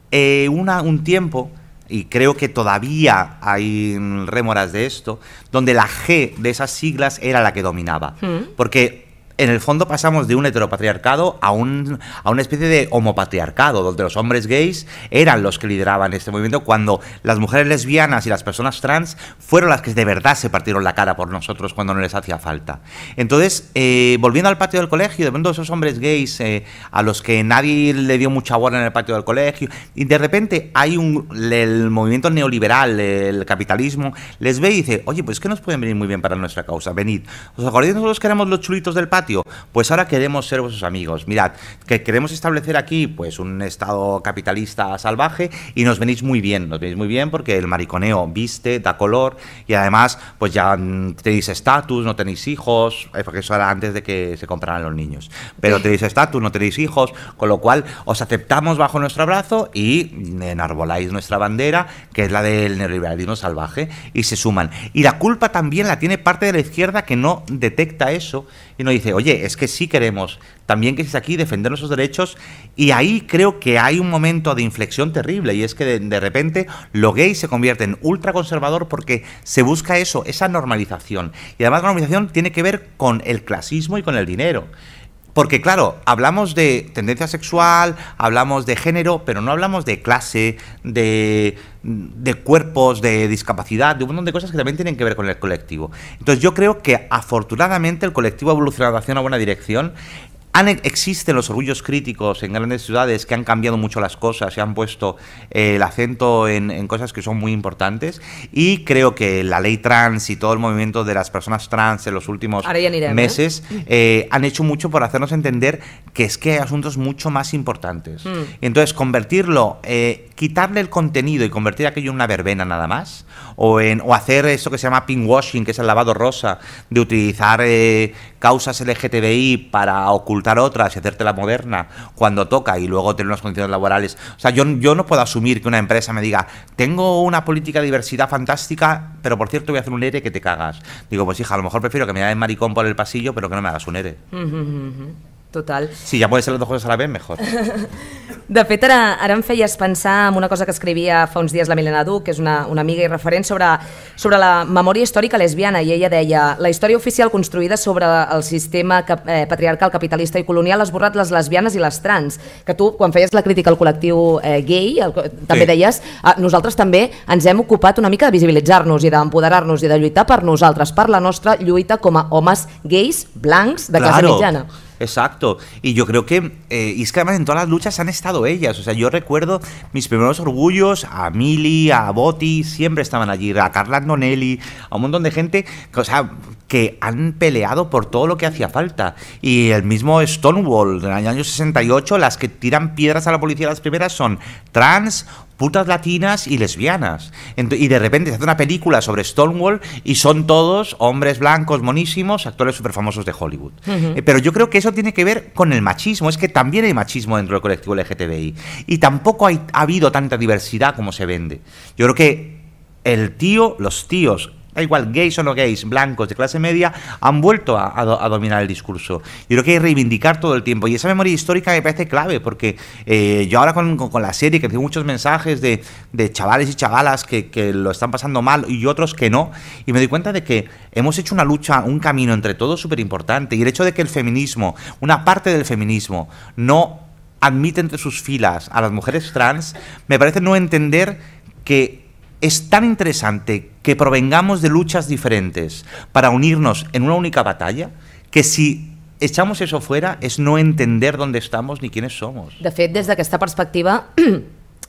eh, una, un tiempo y creo que todavía hay mm, rémoras de esto, donde la G de esas siglas era la que dominaba. Porque en el fondo pasamos de un heteropatriarcado a, un, a una especie de homopatriarcado, donde los hombres gays eran los que lideraban este movimiento, cuando las mujeres lesbianas y las personas trans fueron las que de verdad se partieron la cara por nosotros cuando no les hacía falta. Entonces, eh, volviendo al patio del colegio, de pronto esos hombres gays eh, a los que nadie le dio mucha bola en el patio del colegio, y de repente hay un, el movimiento neoliberal, el capitalismo, les ve y dice, oye, pues que nos pueden venir muy bien para nuestra causa, venid. ¿Os acordáis nosotros que éramos los chulitos del patio? Pues ahora queremos ser vuestros amigos. Mirad, que queremos establecer aquí pues un estado capitalista salvaje y nos venís muy bien, nos venís muy bien porque el mariconeo viste, da color y además pues ya tenéis estatus, no tenéis hijos, eh, porque eso era antes de que se compraran los niños. Pero tenéis estatus, no tenéis hijos, con lo cual os aceptamos bajo nuestro brazo y enarboláis nuestra bandera, que es la del neoliberalismo salvaje, y se suman. Y la culpa también la tiene parte de la izquierda que no detecta eso y nos dice, oye, es que sí queremos también que estés aquí, defender nuestros derechos, y ahí creo que hay un momento de inflexión terrible, y es que de, repente lo gay se convierte en ultraconservador porque se busca eso, esa normalización. Y además la normalización tiene que ver con el clasismo y con el dinero. Porque claro, hablamos de tendencia sexual, hablamos de género, pero no hablamos de clase, de, de, cuerpos, de discapacidad, de un montón de cosas que también tienen que ver con el colectivo. Entonces yo creo que afortunadamente el colectivo ha evolucionado hacia una buena dirección existen los orgullos críticos en grandes ciudades que han cambiado mucho las cosas y han puesto eh, el acento en, cosas que son muy importantes y creo que la ley trans y todo el movimiento de las personas trans en los últimos ¿eh? meses [LAUGHS] eh, han hecho mucho por hacernos entender que es que hay asuntos mucho más importantes. Mm. Entonces, convertirlo, quitarle el contenido y convertir aquello en una verbena nada más, o, en, o hacer eso que se llama pinkwashing, que es el lavado rosa, de utilizar causas LGTBI para ocultar otras y hacerte la moderna cuando toca y luego tener unas condiciones laborales. O sea, yo, yo no puedo asumir que una empresa me diga, tengo una política de diversidad fantástica, pero por cierto voy a hacer un ERE que te cagas. Digo, pues hija, a lo mejor prefiero que me llamen maricón por el pasillo, pero que no me hagas un ERE. Total. Si ja poden ser les dues coses a la vez, mejor. [LAUGHS] De fet, ara, ara em feies pensar en una cosa que escrivia fa uns dies la Milena Duc, que és una, una amiga i referent, sobre, sobre la memòria històrica lesbiana, i ella deia la història oficial construïda sobre el sistema cap, eh, patriarcal, capitalista i colonial ha esborrat les lesbianes i les trans, que tu, quan feies la crítica al col·lectiu eh, gay, el, també sí. deies, eh, nosaltres també ens hem ocupat una mica de visibilitzar-nos i d'empoderar-nos i de lluitar per nosaltres, per la nostra lluita com a homes gais, blancs, de claro. mitjana. Exacto. Y yo creo que, eh, y es que además en todas las luchas han estado ellas. O sea, yo recuerdo mis primeros orgullos, a Mili, a Boti, siempre estaban allí, a Carla Andonelli, a un montón de gente, o sea, que han peleado por todo lo que hacía falta. Y el mismo Stonewall, en el año 68, las que tiran piedras a la policía las primeras son trans putas latinas y lesbianas. y de repente se hace una película sobre Stonewall y son todos hombres blancos, monísimos, actores súper famosos de Hollywood. Eh, pero yo creo que eso tiene que ver con el machismo, es que también hay machismo dentro del colectivo LGTBI. Y tampoco ha habido tanta diversidad como se vende. Yo creo que el tío, los tíos igual gays o no gays, blancos de clase media, han vuelto a, dominar el discurso. Yo creo que hay que reivindicar todo el tiempo. Y esa memoria histórica me parece clave, porque eh, yo ahora con, la serie, que tengo muchos mensajes de, chavales y chavalas que, que, lo están pasando mal y otros que no, y me doy cuenta de que hemos hecho una lucha, un camino entre todos súper importante. Y el hecho de que el feminismo, una parte del feminismo, no admite entre sus filas a las mujeres trans, me parece no entender que es tan interesante que provengamos de luchas diferentes para unirnos en una única batalla que si echamos eso fuera es no entender dónde estamos ni quiénes somos. De fet, des d'aquesta perspectiva, [CLEARS THROAT]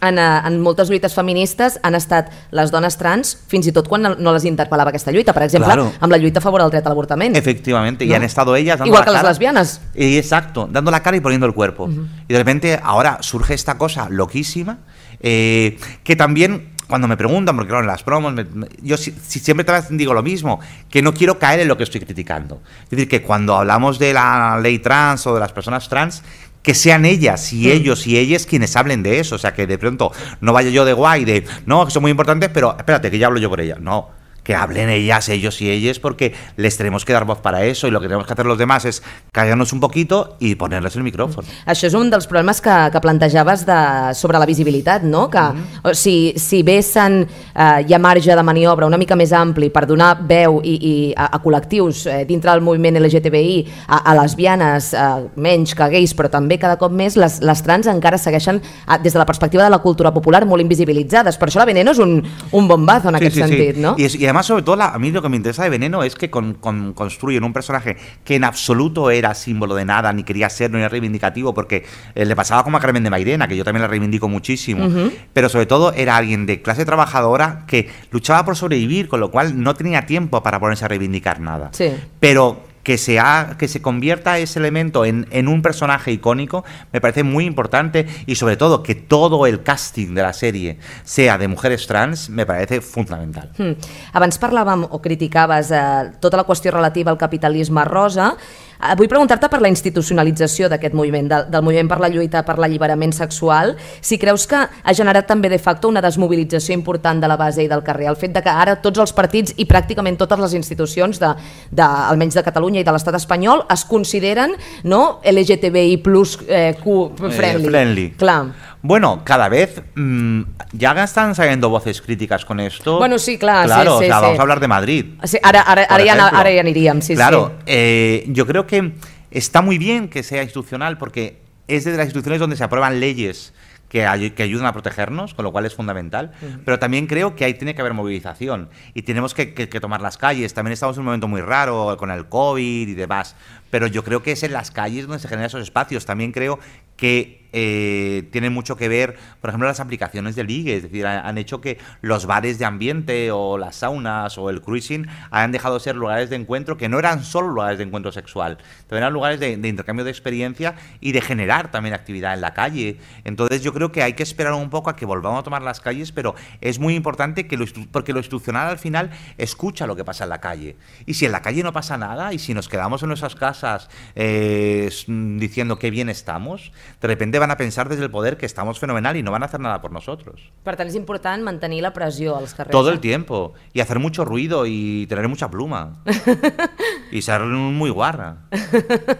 en, eh, en moltes lluites feministes han estat les dones trans fins i tot quan no les interpel·lava aquesta lluita, per exemple, claro. amb la lluita a favor del dret a l'avortament. Efectivamente, ¿no? y han estado ellas dando Igual la que cara, las lesbianas. Y exacto, dando la cara y poniendo el cuerpo. Uh -huh. Y de repente ahora surge esta cosa loquísima eh, que también cuando me preguntan, porque claro, en las promos, yo si, siempre digo lo mismo, que no quiero caer en lo que estoy criticando. Es decir, que cuando hablamos de la ley trans o de las personas trans, que sean ellas y mm. ellos y ellas quienes hablen de eso. O sea, que de pronto no vaya yo de guay, de no, que son muy importantes, pero espérate, que ya hablo yo por ella. No, que hablen ellas, ellos y ellas, porque les tenemos que dar voz para eso y lo que tenemos que hacer los demás es callarnos un poquito y ponerles el micrófono. Això és un dels problemes que, que plantejaves de, sobre la visibilitat, no? Que Mhm. o si, si bé eh, hi ha marge de maniobra una mica més ampli per donar veu i, i a, a col·lectius eh, dintre del moviment LGTBI, a, a lesbianes, eh, menys que gais, però també cada cop més les, les trans encara segueixen, eh, des de la perspectiva de la cultura popular, molt invisibilitzades. Per això la Veneno és un, un bombazo en aquest sentit, no? Y, es- y además, sobre todo, la- a mí lo que me interesa de Veneno es que con- con- construyen un personaje que en absoluto era símbolo de nada, ni quería ser, no era reivindicativo, porque eh, le pasaba como a Carmen de Mairena, que yo también la reivindico muchísimo, pero sobre todo era alguien de clase trabajadora que luchaba por sobrevivir, con lo cual no tenía tiempo para ponerse a reivindicar nada. Sí. Pero que se, ha- que se convierta ese elemento en, en un personaje icónico me parece muy importante y sobre todo que todo el casting de la serie sea de mujeres trans me parece fundamental. Mm. Abans parlàvem o criticaves eh, tota la qüestió relativa al capitalisme rosa. Eh, vull preguntar-te per la institucionalització d'aquest moviment, del, del moviment per la lluita per l'alliberament sexual, si creus que ha generat també de facto una desmobilització important de la base i del carrer, el fet de que ara tots els partits i pràcticament totes les institucions, de, de, almenys de Catalunya i de l'estat espanyol, es consideren no, LGTBI plus eh, Q friendly. friendly. Clar. Bueno, cada vez mm, ya están saliendo voces críticas con esto. Bueno, sí, claro, Claro, sí, o sea, sí. vamos a hablar de Madrid. Ja aniríem, sí, claro, eh, yo creo que está muy bien que sea institucional porque es de las instituciones donde se aprueban leyes que, ay- que ayudan a protegernos, con lo cual es fundamental. Pero también creo que ahí tiene que haber movilización y tenemos que, que- que tomar las calles. También estamos en un momento muy raro con el COVID y demás. Pero yo creo que es en las calles donde se generan esos espacios. También creo que eh, tienen mucho que ver, por ejemplo, las aplicaciones de ligue. Es decir, ha- han hecho que los bares de ambiente o las saunas o el cruising hayan dejado de ser lugares de encuentro que no eran solo lugares de encuentro sexual, también eran lugares de, intercambio de experiencia y de generar también actividad en la calle. Entonces yo creo que hay que esperar un poco a que volvamos a tomar las calles, pero es muy importante que lo porque lo institucional al final escucha lo que pasa en la calle. Y si en la calle no pasa nada y si nos quedamos en nuestras casas eh, diciendo qué bien estamos, de repente van a pensar desde el poder que estamos fenomenal y no van a hacer nada por nosotros. Per tant, és important mantenir la pressió als carrers. Todo el tiempo. Y hacer mucho ruido y tener mucha pluma. [LAUGHS] y ser muy guarra. [LAUGHS]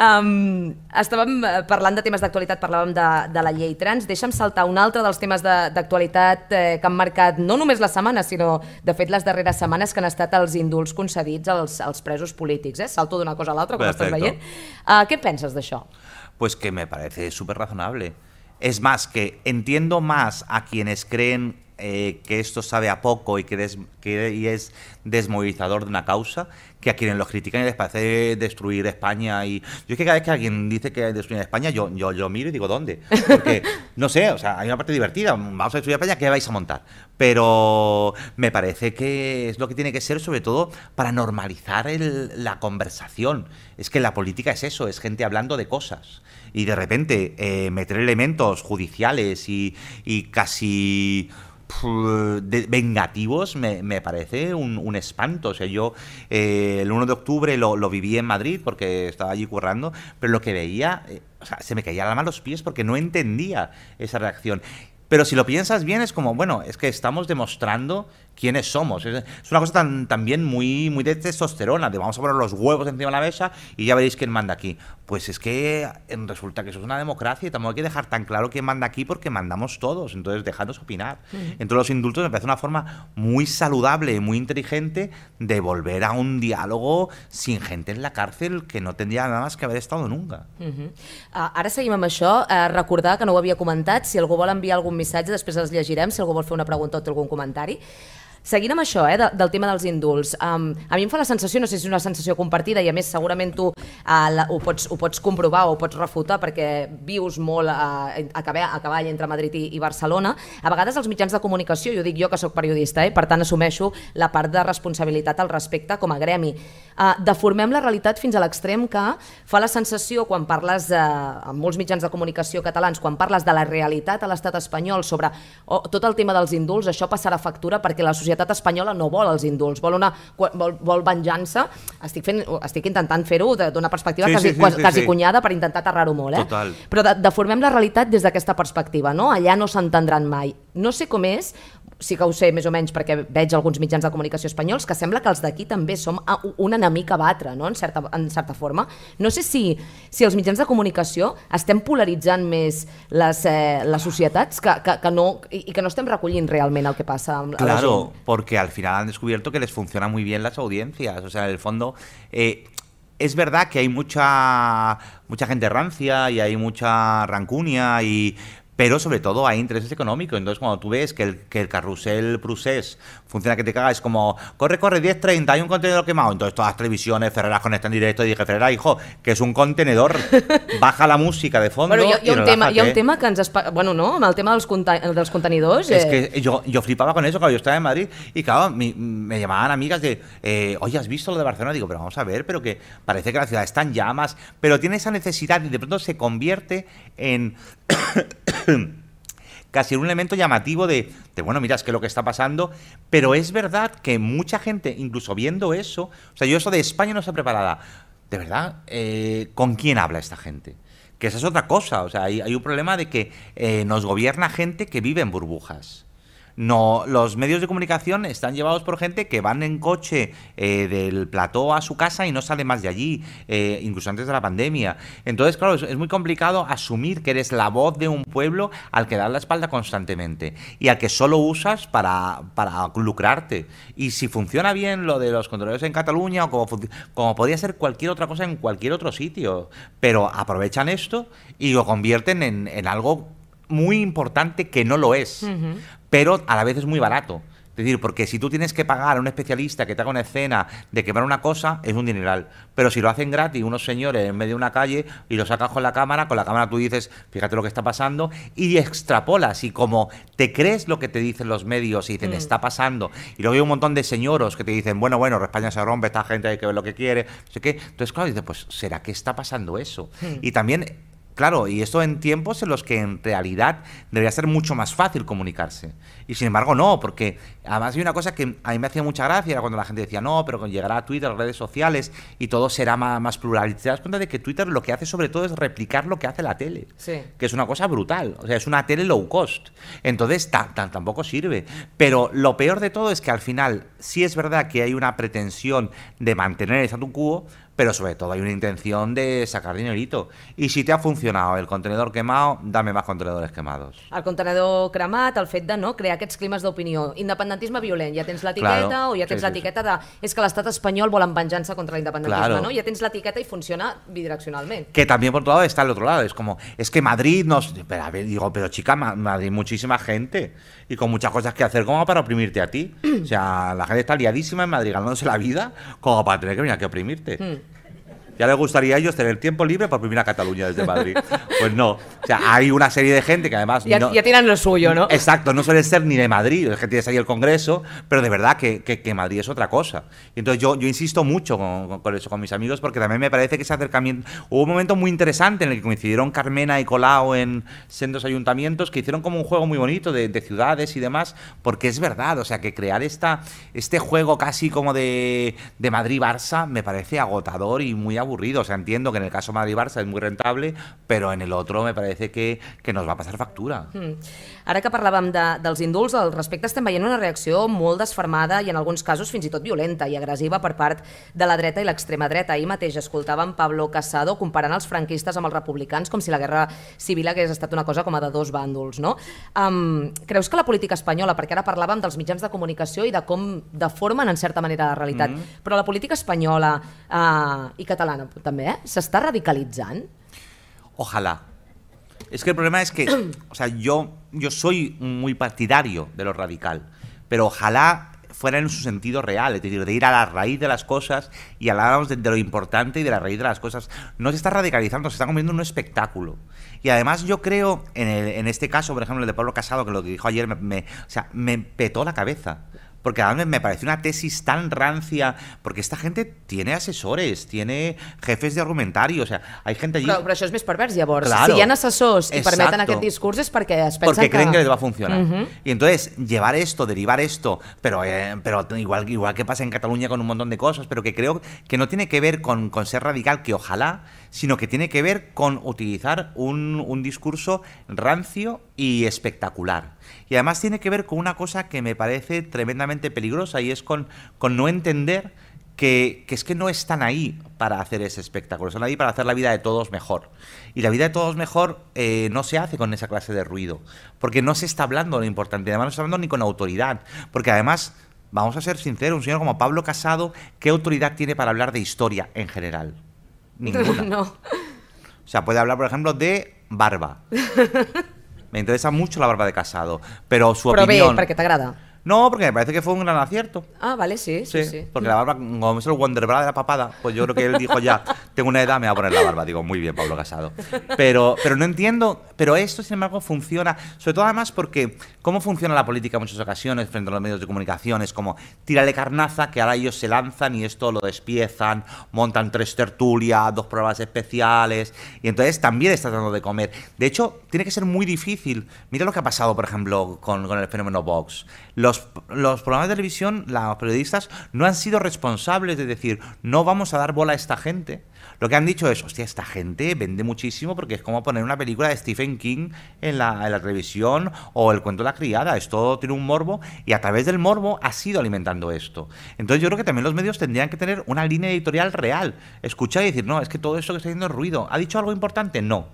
Um, estàvem eh, parlant de temes d'actualitat, parlàvem de, de la llei trans. Deixa'm saltar un altre dels temes de- d'actualitat eh, que han marcat no només la setmana, sinó de fet les darreres setmanes que han estat els indults concedits als, als presos polítics. Eh? Salto d'una cosa a l'altra, com estàs Perfecto. veient. Uh, què penses d'això? Pues que me parece súper razonable. Es más, que entiendo más a quienes creen eh, que esto sabe a poco y que, des- que y es desmovilizador de una causa, que a quienes los critican y les parece destruir España. Y yo es que cada vez que alguien dice que destruir España, yo, yo, yo miro y digo, ¿dónde? Porque, [LAUGHS] no sé, o sea, hay una parte divertida, vamos a destruir España, ¿qué vais a montar? Pero me parece que es lo que tiene que ser, sobre todo, para normalizar el- la conversación. Es que la política es eso, es gente hablando de cosas. Y de repente eh, meter elementos judiciales y, y casi de- vengativos me, me parece un, un espanto. O sea, yo eh, el 1 de octubre lo, lo viví en Madrid porque estaba allí currando, pero lo que veía, eh, o sea, se me caía la mano a los pies porque no entendía esa reacción. Pero si lo piensas bien, es como, bueno, es que estamos demostrando quiénes somos. Es, una cosa tan, también muy, muy de testosterona, de vamos a poner los huevos encima de la mesa y ya veréis quién manda aquí. Pues es que resulta que eso es una democracia y tampoco hay que dejar tan claro quién manda aquí porque mandamos todos. Entonces, dejadnos opinar. Entonces, los indultos me parece una forma muy saludable muy inteligente de volver a un diálogo sin gente en la cárcel que no tendría nada más que haber estado nunca. Uh -huh. uh, ara seguim amb això. Uh, recordar que no ho havia comentat, si algú vol enviar algun missatge, després els llegirem, si algú vol fer una pregunta o té algun comentari. Seguint amb això, eh, de, del tema dels indults, um, a mi em fa la sensació, no sé si és una sensació compartida, i a més segurament tu uh, la, ho, pots, ho pots comprovar o ho pots refutar perquè vius molt uh, a, cavall, a cavall entre Madrid i, i Barcelona, a vegades els mitjans de comunicació, i ho dic jo que sóc periodista, eh, per tant assumeixo la part de responsabilitat al respecte com a gremi, uh, deformem la realitat fins a l'extrem que fa la sensació quan parles de, amb molts mitjans de comunicació catalans, quan parles de la realitat a l'estat espanyol sobre oh, tot el tema dels indults, això passarà factura perquè la societat espanyola no vol els indults, vol, una, vol, vol venjança. Estic, fent, estic intentant fer-ho de- d'una perspectiva Sí, quasi, sí, sí, quasi, sí, quasi sí. cunyada per intentar aterrar-ho molt. Eh? Total. Però de, deformem la realitat des d'aquesta perspectiva, no? Allà no s'entendran mai. No sé com és, sí que ho sé més o menys perquè veig alguns mitjans de comunicació espanyols, que sembla que els d'aquí també som a- un enemic a batre, no? en, certa, en certa forma. No sé si, si els mitjans de comunicació estem polaritzant més les, eh, les societats que, que, que no, i, que no estem recollint realment el que passa amb a la Claro, gent. porque al final han descubierto que les funcionan muy bien las audiencias. O sea, en el fondo, eh, es verdad que hay mucha, mucha gente rancia y hay mucha rancunia y... Pero sobre todo hay intereses económicos. Entonces, cuando tú ves que el, que el carrusel prusés funciona que te caga, es como, corre, corre, 10.30, hay un contenedor quemado. Entonces, todas las televisiones, Ferreras conectan en directo y dije, Ferreras, hijo, que es un contenedor. [LAUGHS] Baja la música de fondo. Bueno, hi ha, hi, ha y un tema, hi ha un relájate. tema que ens... Espa... Bueno, no, amb el tema dels, conta... dels contenidors... Es eh, que yo, yo flipaba con eso cuando yo estaba en Madrid y claro, mi- me llamaban amigas de, eh, oye, ¿has visto lo de Barcelona? Digo, pero vamos a ver, pero que parece que la ciudad está en llamas, pero tiene esa necesidad y de pronto se convierte en [COUGHS] casi un elemento llamativo de, de, bueno, mira, es que lo que está pasando, pero es verdad que mucha gente, incluso viendo eso, o sea, yo eso de España no está preparada, de verdad, eh, ¿con quién habla esta gente? Que esa es otra cosa, o sea, hay, hay un problema de que eh, nos gobierna gente que vive en burbujas. No, los medios de comunicación están llevados por gente que van en coche eh, del plató a su casa y no sale más de allí, eh, incluso antes de la pandemia. Entonces, claro, es, es muy complicado asumir que eres la voz de un pueblo al que das la espalda constantemente y al que solo usas para, para lucrarte. Y si funciona bien lo de los controles en Cataluña o como, como podría ser cualquier otra cosa en cualquier otro sitio, pero aprovechan esto y lo convierten en, en algo muy importante que no lo es, pero a la vez es muy barato. Es decir, porque si tú tienes que pagar a un especialista que te haga una escena de quemar una cosa, es un dineral. Pero si lo hacen gratis unos señores en medio de una calle y lo sacas con la cámara, con la cámara tú dices, fíjate lo que está pasando, y extrapolas. Y como te crees lo que te dicen los medios y dicen, está pasando, y luego hay un montón de señoros que te dicen, bueno, bueno, España se rompe, esta gente hay que ver lo que quiere, no sé qué. Entonces, claro, dices, pues, ¿será que está pasando eso? Y también Claro, y esto en tiempos en los que en realidad debería ser mucho más fácil comunicarse. Y sin embargo no, porque además hay una cosa que a mí me hacía mucha gracia, era cuando la gente decía, no, pero cuando llegará a Twitter, redes sociales, y todo será más, más plural. Y te das cuenta de que Twitter lo que hace sobre todo es replicar lo que hace la tele. Sí. Que es una cosa brutal. O sea, es una tele low cost. Entonces ta- ta- tampoco sirve. Pero lo peor de todo es que al final sí es verdad que hay una pretensión de mantener el statu quo, pero sobre todo hay una intención de sacar dinerito. Y si te ha funcionado el contenedor quemado, dame más contenedores quemados. el contenedor cremat, el fet de no crear aquests climes d'opinió. Independentisme violent, ja tens l'etiqueta Claro. o ja tens sí, l'etiqueta de... És que l'estat espanyol vol en venjança contra l'independentisme, Claro. no? Ja tens l'etiqueta i funciona bidireccionalment. Que también por otro lado está el otro lado. Es como, es que Madrid nos. Pero, a ver, digo, pero chica, Ma- Madrid muchísima gente. Y con muchas cosas que hacer como para oprimirte a ti. O sea, la gente está liadísima en Madrid ganándose la vida como para tener que venir aquí a oprimirte. Ya le gustaría a ellos tener tiempo libre para oprimir a Cataluña desde Madrid. [LAUGHS] Pues no. O sea, hay una serie de gente que además. Ja, no- ja tenen lo suyo, no? Exacto, no suele ser ni de Madrid, es que tienes ahí el Congreso, pero de verdad que, que- que Madrid es otra cosa. Y entonces yo, yo insisto mucho con, con- con eso, con mis amigos, porque también me parece que ese acercamiento... Hubo un momento muy interesante en el que coincidieron Carmena y Colau en sendos ayuntamientos que hicieron como un juego muy bonito de, de ciudades y demás, porque es verdad, o sea, que crear esta, este juego casi como de, de Madrid-Barça me parece agotador y muy aburrido. O sea, entiendo que en el caso Madrid-Barça es muy rentable, pero en el otro me parece que, que nos va a pasar factura. Mm. Ara que parlàvem de, dels indults, al respecte estem veient una reacció molt desfermada i en alguns casos fins i tot violenta i agressiva per part de la dreta i l'extrema dreta. Ahir mateix escoltàvem Pablo Casado comparant els franquistes amb els republicans com si la guerra civil hagués estat una cosa com a de dos bàndols. No? Um, creus que la política espanyola, perquè ara parlàvem dels mitjans de comunicació i de com deformen en certa manera la realitat, però la política espanyola uh, i catalana també, eh, s'està radicalitzant? Ojalá. Es que el problema es que, o sea, yo, yo soy muy partidario de lo radical, pero ojalá fuera en su sentido real, es decir, de ir a la raíz de las cosas y hablábamos de, de lo importante y de la raíz de las cosas. No se está radicalizando, se está convirtiendo en un espectáculo. Y además yo creo, en, el- en este caso, por ejemplo, el de Pablo Casado, que lo que dijo ayer me, me- o sea, me petó la cabeza. Porque además me parece una tesis tan rancia, porque esta gente tiene asesores, tiene jefes de argumentario, o sea, hay gente allí... Però, però això és més pervers, llavors. Claro. Si hi ha assessors i permeten aquest discurs és perquè es pensen porque creen que que... les va a funcionar. Y entonces, llevar esto, derivar esto, pero, eh, pero igual, igual que pasa en Cataluña con un montón de cosas, pero que creo que no tiene que ver con, con ser radical, que ojalá, sino que tiene que ver con utilizar un, un discurso rancio y espectacular. Y además tiene que ver con una cosa que me parece tremendamente peligrosa y es con, con no entender que, que es que no están ahí para hacer ese espectáculo, están ahí para hacer la vida de todos mejor. Y la vida de todos mejor eh, no se hace con esa clase de ruido, porque no se está hablando lo importante, además no se está hablando ni con autoridad, porque además, vamos a ser sinceros, un señor como Pablo Casado, ¿qué autoridad tiene para hablar de historia en general? Ninguna. [LAUGHS] No. O sea, puede hablar, por ejemplo, de barba. [LAUGHS] Me interesa mucho la barba de Casado, pero su Però bé, opinión... perquè t'agrada. No, porque me parece que fue un gran acierto. Ah, vale, sí, sí, Sí, porque la barba, como es el Wonder Bra de la papada, pues yo creo que él dijo ya, tengo una edad, me voy a poner la barba. Digo, muy bien, Pablo Casado. Pero, pero no entiendo, pero esto, sin embargo, funciona, sobre todo además porque cómo funciona la política en muchas ocasiones frente a los medios de comunicación, es como, tírale carnaza, que ahora ellos se lanzan y esto lo despiezan, montan tres tertulias, dos pruebas especiales, y entonces también está tratando de comer. De hecho, tiene que ser muy difícil. Mira lo que ha pasado, por ejemplo, con, con el fenómeno Vox. Los, los programas de televisión, los periodistas, no han sido responsables de decir, no vamos a dar bola a esta gente. Lo que han dicho es, hostia, esta gente vende muchísimo porque es como poner una película de Stephen King en la, televisión o el cuento de la criada. Esto tiene un morbo y a través del morbo ha sido alimentando esto. Entonces yo creo que también los medios tendrían que tener una línea editorial real. Escuchar y decir, no, es que todo esto que está haciendo es ruido. ¿Ha dicho algo importante? No.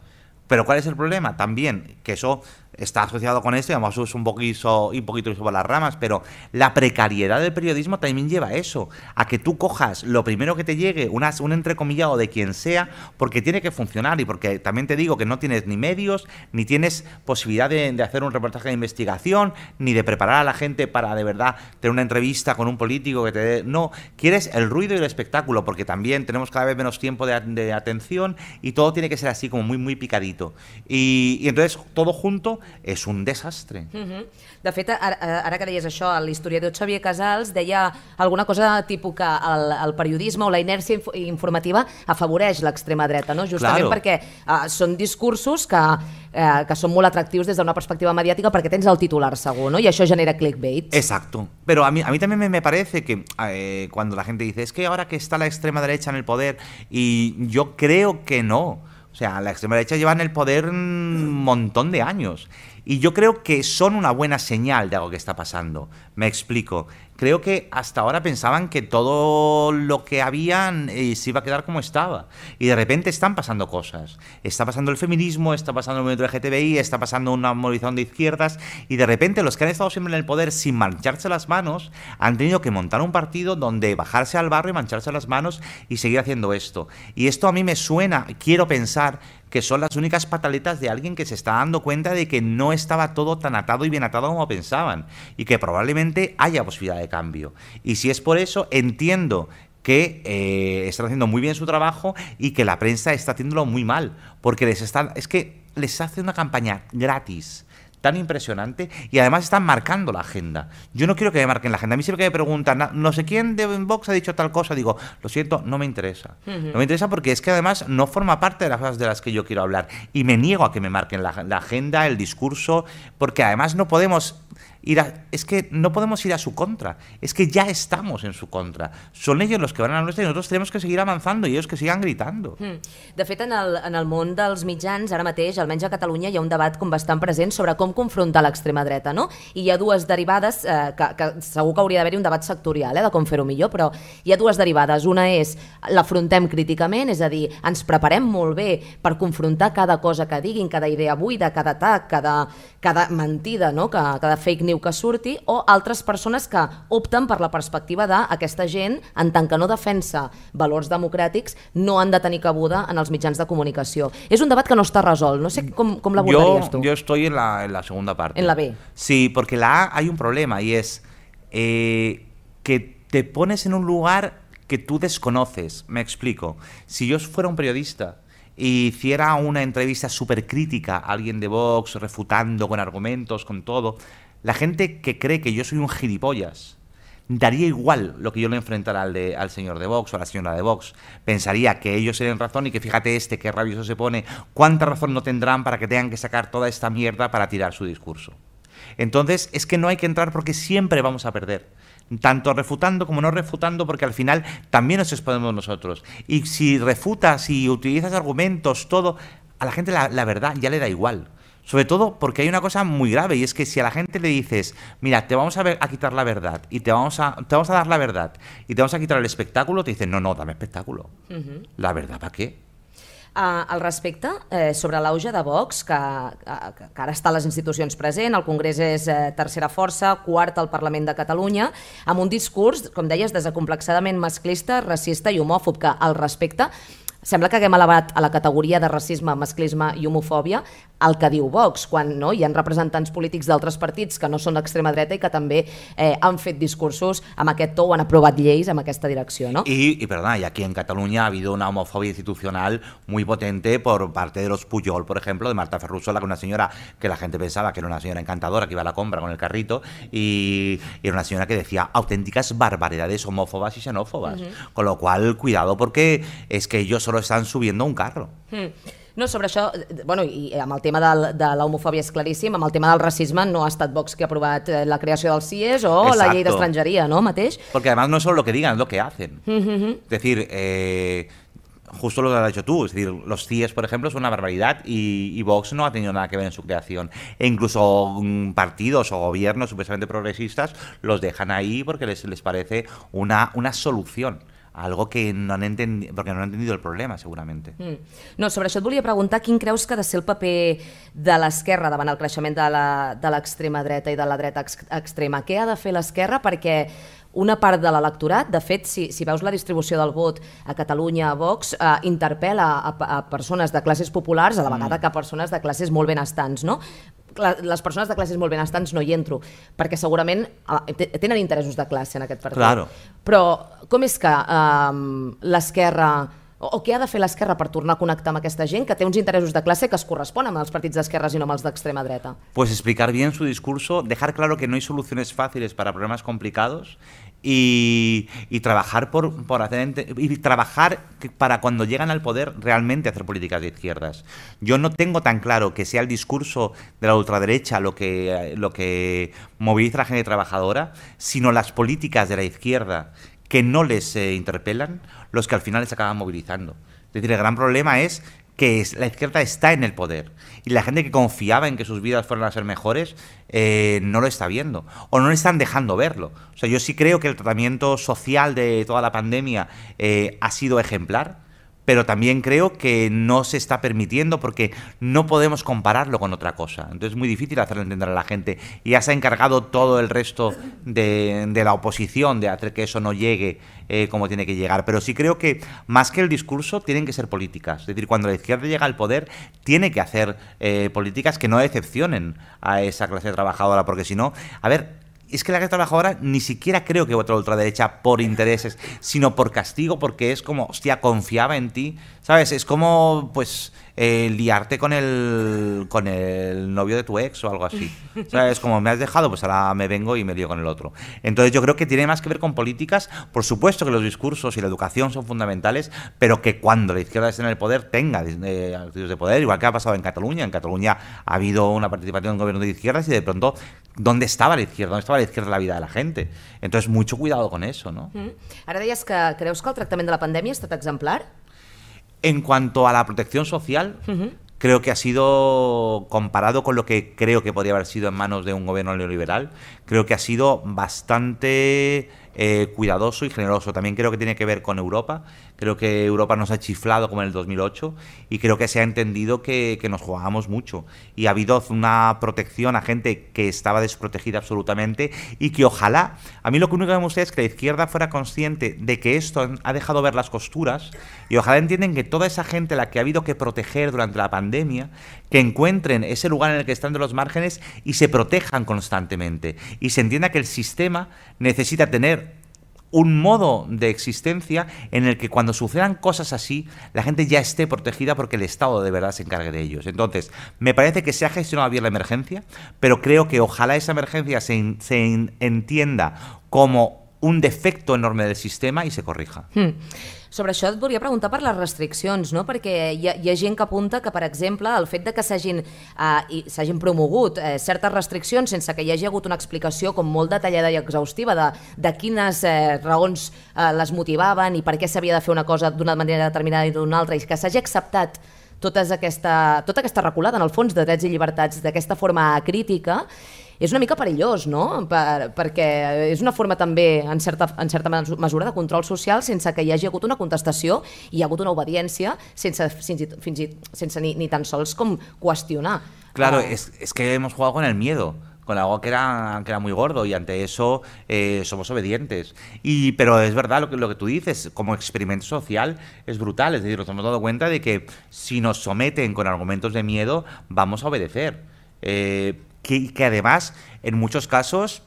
Pero ¿cuál es el problema? También que eso está asociado con esto y además es un poquito, un poquito sobre las ramas, pero la precariedad del periodismo también lleva a eso, a que tú cojas lo primero que te llegue, una, un entrecomillado de quien sea, porque tiene que funcionar y porque también te digo que no tienes ni medios, ni tienes posibilidad de, hacer un reportaje de investigación, ni de preparar a la gente para de verdad tener una entrevista con un político que te dé... No, quieres el ruido y el espectáculo, porque también tenemos cada vez menos tiempo de, de atención y todo tiene que ser así como muy, muy picadito. Y, y entonces todo junto és un desastre. Uh -huh. De fet, ara, ara que deies això, l'historiador Xavier Casals deia alguna cosa tipus que el, el periodisme o la inèrcia inf informativa afavoreix l'extrema dreta, no? justament Claro. perquè uh, són discursos que, uh, que són molt atractius des d'una perspectiva mediàtica perquè tens el titular segur, no? i això genera clickbait. Exacto. Pero a mí, a mí también me, me parece que eh, cuando la gente dice, es que ahora que está la extrema derecha en el poder, y yo creo que no. O sea, la extrema derecha lleva en el poder un montón de años. Y yo creo que son una buena señal de algo que está pasando. Me explico. Creo que hasta ahora pensaban que todo lo que habían eh, se iba a quedar como estaba. Y de repente están pasando cosas. Está pasando el feminismo, está pasando el movimiento LGTBI, está pasando una movilización de izquierdas. Y de repente los que han estado siempre en el poder sin mancharse las manos han tenido que montar un partido donde bajarse al barrio y mancharse las manos y seguir haciendo esto. Y esto a mí me suena, quiero pensar que son las únicas pataletas de alguien que se está dando cuenta de que no estaba todo tan atado y bien atado como pensaban y que probablemente haya posibilidad de cambio. Y si es por eso, entiendo que eh, están haciendo muy bien su trabajo y que la prensa está haciéndolo muy mal, porque les están, es que les hace una campaña gratis tan impresionante y además están marcando la agenda. Yo no quiero que me marquen la agenda. A mí siempre que me preguntan, "Na- no sé quién de Vox ha dicho tal cosa, digo, lo siento, no me interesa. No me interesa porque es que además no forma parte de las cosas de las que yo quiero hablar y me niego a que me marquen la, la agenda, el discurso, porque además no podemos ir a, es que no podemos ir a su contra, es que ya estamos en su contra. Son ellos los que van a la nuestra y nosotros tenemos que seguir avanzando y ellos que sigan gritando. Mm. De fet, en el, en el món dels mitjans, ara mateix, almenys a Catalunya, hi ha un debat com bastant present sobre com confrontar l'extrema dreta, no? I hi ha dues derivades, eh, que, que segur que hauria d'haver-hi un debat sectorial, eh, de com fer-ho millor, però hi ha dues derivades. Una és, l'afrontem críticament, és a dir, ens preparem molt bé per confrontar cada cosa que diguin, cada idea buida, cada atac, cada, cada mentida, no? que, cada fake news que surti, o altres persones que opten per la perspectiva d'aquesta gent, en tant que no defensa valors democràtics, no han de tenir cabuda en els mitjans de comunicació. És un debat que no està resolt. No sé com, com yo, tu. yo estoy en la, en la segunda parte. En la B. Sí, porque la A hay un problema y es eh, que te pones en un lugar que tú desconoces. Me explico. Si yo fuera un periodista y hiciera una entrevista súper crítica a alguien de Vox, refutando con argumentos, con todo, la gente que cree que yo soy un gilipollas daría igual lo que yo le enfrentara al, de, al señor de Vox o a la señora de Vox. Pensaría que ellos tienen razón y que fíjate este qué rabioso se pone, cuánta razón no tendrán para que tengan que sacar toda esta mierda para tirar su discurso. Entonces, es que no hay que entrar porque siempre vamos a perder. Tanto refutando como no refutando, porque al final también nos exponemos nosotros. Y si refutas y utilizas argumentos, todo, a la gente la, la verdad ya le da igual. Sobre todo porque hay una cosa muy grave y es que si a la gente le dices, mira, te vamos a, ver, a quitar la verdad y te vamos a, te vamos a dar la verdad y te vamos a quitar el espectáculo, te dicen, no, no, dame espectáculo. La verdad, ¿para qué? Uh, al respecte, eh, sobre l'auge de Vox, que, que, que ara està a les institucions present, el Congrés és eh, tercera força, quarta al Parlament de Catalunya, amb un discurs, com deies, desacomplexadament masclista, racista i homòfob, que al respecte sembla que haguem elevat a la categoria de racisme, masclisme i homofòbia el que diu Vox, quan no, hi ha representants polítics d'altres partits que no són d'extrema dreta i que també eh, han fet discursos amb aquest to o han aprovat lleis amb aquesta direcció. ¿no? Y, y perdona, y aquí en Cataluña ha habido una homofobia institucional muy potente por parte de los Puyol, por ejemplo, de Marta Ferrusola, que una señora que la gente pensaba que era una señora encantadora, que iba a la compra con el carrito, y, y era una señora que decía auténticas barbaridades homófobas y xenófobas. Con lo cual, cuidado, porque es que ellos solo están subiendo un carro. Mm. No, sobre això, eh, bueno, i amb el tema del, de l'homofòbia és claríssim, amb el tema del racisme no ha estat Vox que ha aprovat eh, la creació del CIES o la llei Exacto. d'estrangeria, no, mateix? Porque además no es solo lo que digan, es lo que hacen. Es decir, eh, justo lo que has dicho tú, es decir, los CIES, por ejemplo, son una barbaridad y, y Vox no ha tenido nada que ver en su creación. E incluso mm, partidos o gobiernos supuestamente progresistas los dejan ahí porque les, les parece una, una solución. Algo que no han entendido, porque no han entendido el problema, seguramente. Mm. No, sobre això et volia preguntar quin creus que ha de ser el paper de l'esquerra davant el creixement de l'extrema dreta i de la dreta ex extrema. Què ha de fer l'esquerra perquè una part de l'electorat, de fet, si, si veus la distribució del vot a Catalunya, a Vox, eh, interpel·la a, a persones de classes populars a la vegada que a persones de classes molt benestants, no? Les persones de classes molt benestants no hi entro, perquè segurament te- tenen interessos de classe en aquest partit. Claro. Però com és que um, l'esquerra o, o què ha de fer l'esquerra per tornar a connectar amb aquesta gent que té uns interessos de classe que es corresponen amb els partits d'esquerres i no amb els d'extrema dreta? Pues explicar bien su discurso, dejar claro que no hay soluciones fáciles para problemas complicados y, trabajar por, por hacer y trabajar para cuando llegan al poder realmente hacer políticas de izquierdas. Yo no tengo tan claro que sea el discurso de la ultraderecha lo que, lo que moviliza a la gente trabajadora, sino las políticas de la izquierda que no les eh, interpelan los que al final les acaban movilizando. Es decir, el gran problema es que es- la izquierda está en el poder y la gente que confiaba en que sus vidas fueran a ser mejores eh, no lo está viendo o no le están dejando verlo. O sea, yo sí creo que el tratamiento social de toda la pandemia eh, ha sido ejemplar, pero también creo que no se está permitiendo porque no podemos compararlo con otra cosa. Entonces es muy difícil hacerlo entender a la gente. Y ya se ha encargado todo el resto de, la oposición de hacer que eso no llegue eh, como tiene que llegar. Pero sí creo que más que el discurso tienen que ser políticas. Es decir, cuando la izquierda llega al poder tiene que hacer eh, políticas que no decepcionen a esa clase trabajadora porque si no, a ver, es que la clase trabajadora ni siquiera creo que vota a la ultraderecha por intereses, sino por castigo, porque es como, hostia, confiaba en ti, ¿sabes? Es como, pues, eh, liarte con el, con el novio de tu ex o algo así. ¿Sabes? Como me has dejado, pues ahora me vengo y me lío con el otro. Entonces yo creo que tiene más que ver con políticas. Por supuesto que los discursos y la educación son fundamentales, pero que cuando la izquierda esté en el poder tenga eh, de poder, igual que ha pasado en Cataluña. En Cataluña ha habido una participación en gobierno de izquierdas y de pronto, ¿dónde estaba la izquierda? ¿Dónde estaba la izquierda la vida de la gente? Entonces, mucho cuidado con eso, ¿no? Mm. Ara deies que creus que el tractament de la pandèmia ha estat exemplar? En cuanto a la protección social, creo que ha sido, comparado con lo que creo que podría haber sido en manos de un gobierno neoliberal, creo que ha sido bastante eh, cuidadoso y generoso. También creo que tiene que ver con Europa. Creo que Europa nos ha chiflado como en el 2008 y creo que se ha entendido que, que nos jugábamos mucho. Y ha habido una protección a gente que estaba desprotegida absolutamente y que ojalá, a mí lo único que me gustaría es que la izquierda fuera consciente de que esto ha dejado ver las costuras y ojalá entiendan que toda esa gente a la que ha habido que proteger durante la pandemia, que encuentren ese lugar en el que están de los márgenes y se protejan constantemente. Y se entienda que el sistema necesita tener un modo de existencia en el que cuando sucedan cosas así, la gente ya esté protegida porque el Estado de verdad se encargue de ellos. Entonces, me parece que se ha gestionado bien la emergencia, pero creo que ojalá esa emergencia se, se en- entienda como un defecto enorme del sistema y se corrija. Hmm. Sobre això et volia preguntar per les restriccions, no? perquè hi ha, hi ha gent que apunta que, per exemple, el fet de que s'hagin eh, promogut eh, certes restriccions sense que hi hagi hagut una explicació com molt detallada i exhaustiva de, de quines eh, raons eh, les motivaven i per què s'havia de fer una cosa d'una manera determinada i d'una altra, i que s'hagi acceptat tota aquesta, tota aquesta reculada, en el fons, de drets i llibertats d'aquesta forma crítica, és una mica perillós, no? Per, perquè és una forma també, en certa, en certa mesura, de control social sense que hi hagi hagut una contestació i hi ha hagut una obediència sense, fins i, fins i, sense ni, ni tan sols com qüestionar. Claro, uh, es, es que hemos jugado con el miedo con algo que era, que era muy gordo y ante eso eh, somos obedientes. Y, pero es verdad lo que, lo que tú dices, como experimento social es brutal, es decir, nos hemos dado cuenta de que si nos someten con argumentos de miedo, vamos a obedecer. Eh, que, que además, en muchos casos,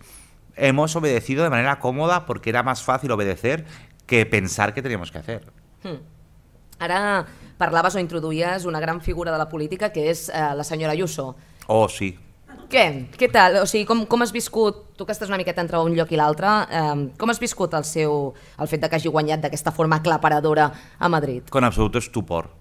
hemos obedecido de manera cómoda porque era más fácil obedecer que pensar que teníamos que hacer. Hmm. Ara parlaves o introduïes una gran figura de la política que és eh, la senyora Ayuso. Oh, sí. Què? Què tal? O sigui, com, com has viscut, tu que estàs una miqueta entre un lloc i l'altre, eh, com has viscut el seu, el fet de que hagi guanyat d'aquesta forma aclaparadora a Madrid? Con absoluto estupor.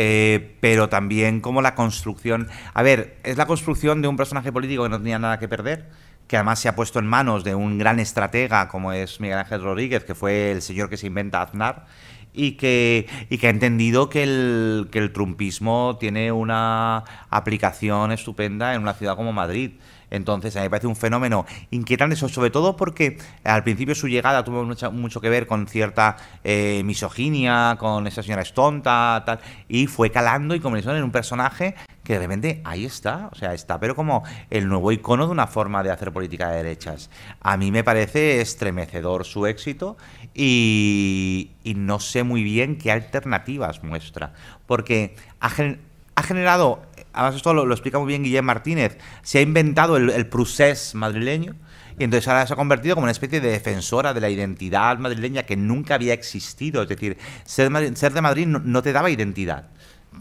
Eh, pero también como la construcción... A ver, es la construcción de un personaje político que no tenía nada que perder, que además se ha puesto en manos de un gran estratega como es Miguel Ángel Rodríguez, que fue el señor que se inventa Aznar, y que, y que ha entendido que el, que el trumpismo tiene una aplicación estupenda en una ciudad como Madrid. Entonces, a mí me parece un fenómeno inquietante, sobre todo porque al principio su llegada tuvo mucho, que ver con cierta eh, misoginia, con esa señora estonta, tal, y fue calando y comenzó en un personaje que de repente ahí está, o sea, está, pero como el nuevo icono de una forma de hacer política de derechas. A mí me parece estremecedor su éxito y, no sé muy bien qué alternativas muestra, porque ha generado además esto lo, lo, explica muy bien Guillem Martínez, se ha inventado el, el madrileño y entonces ahora se ha convertido como una especie de defensora de la identidad madrileña que nunca había existido. Es decir, ser, de Madrid no, no te daba identidad.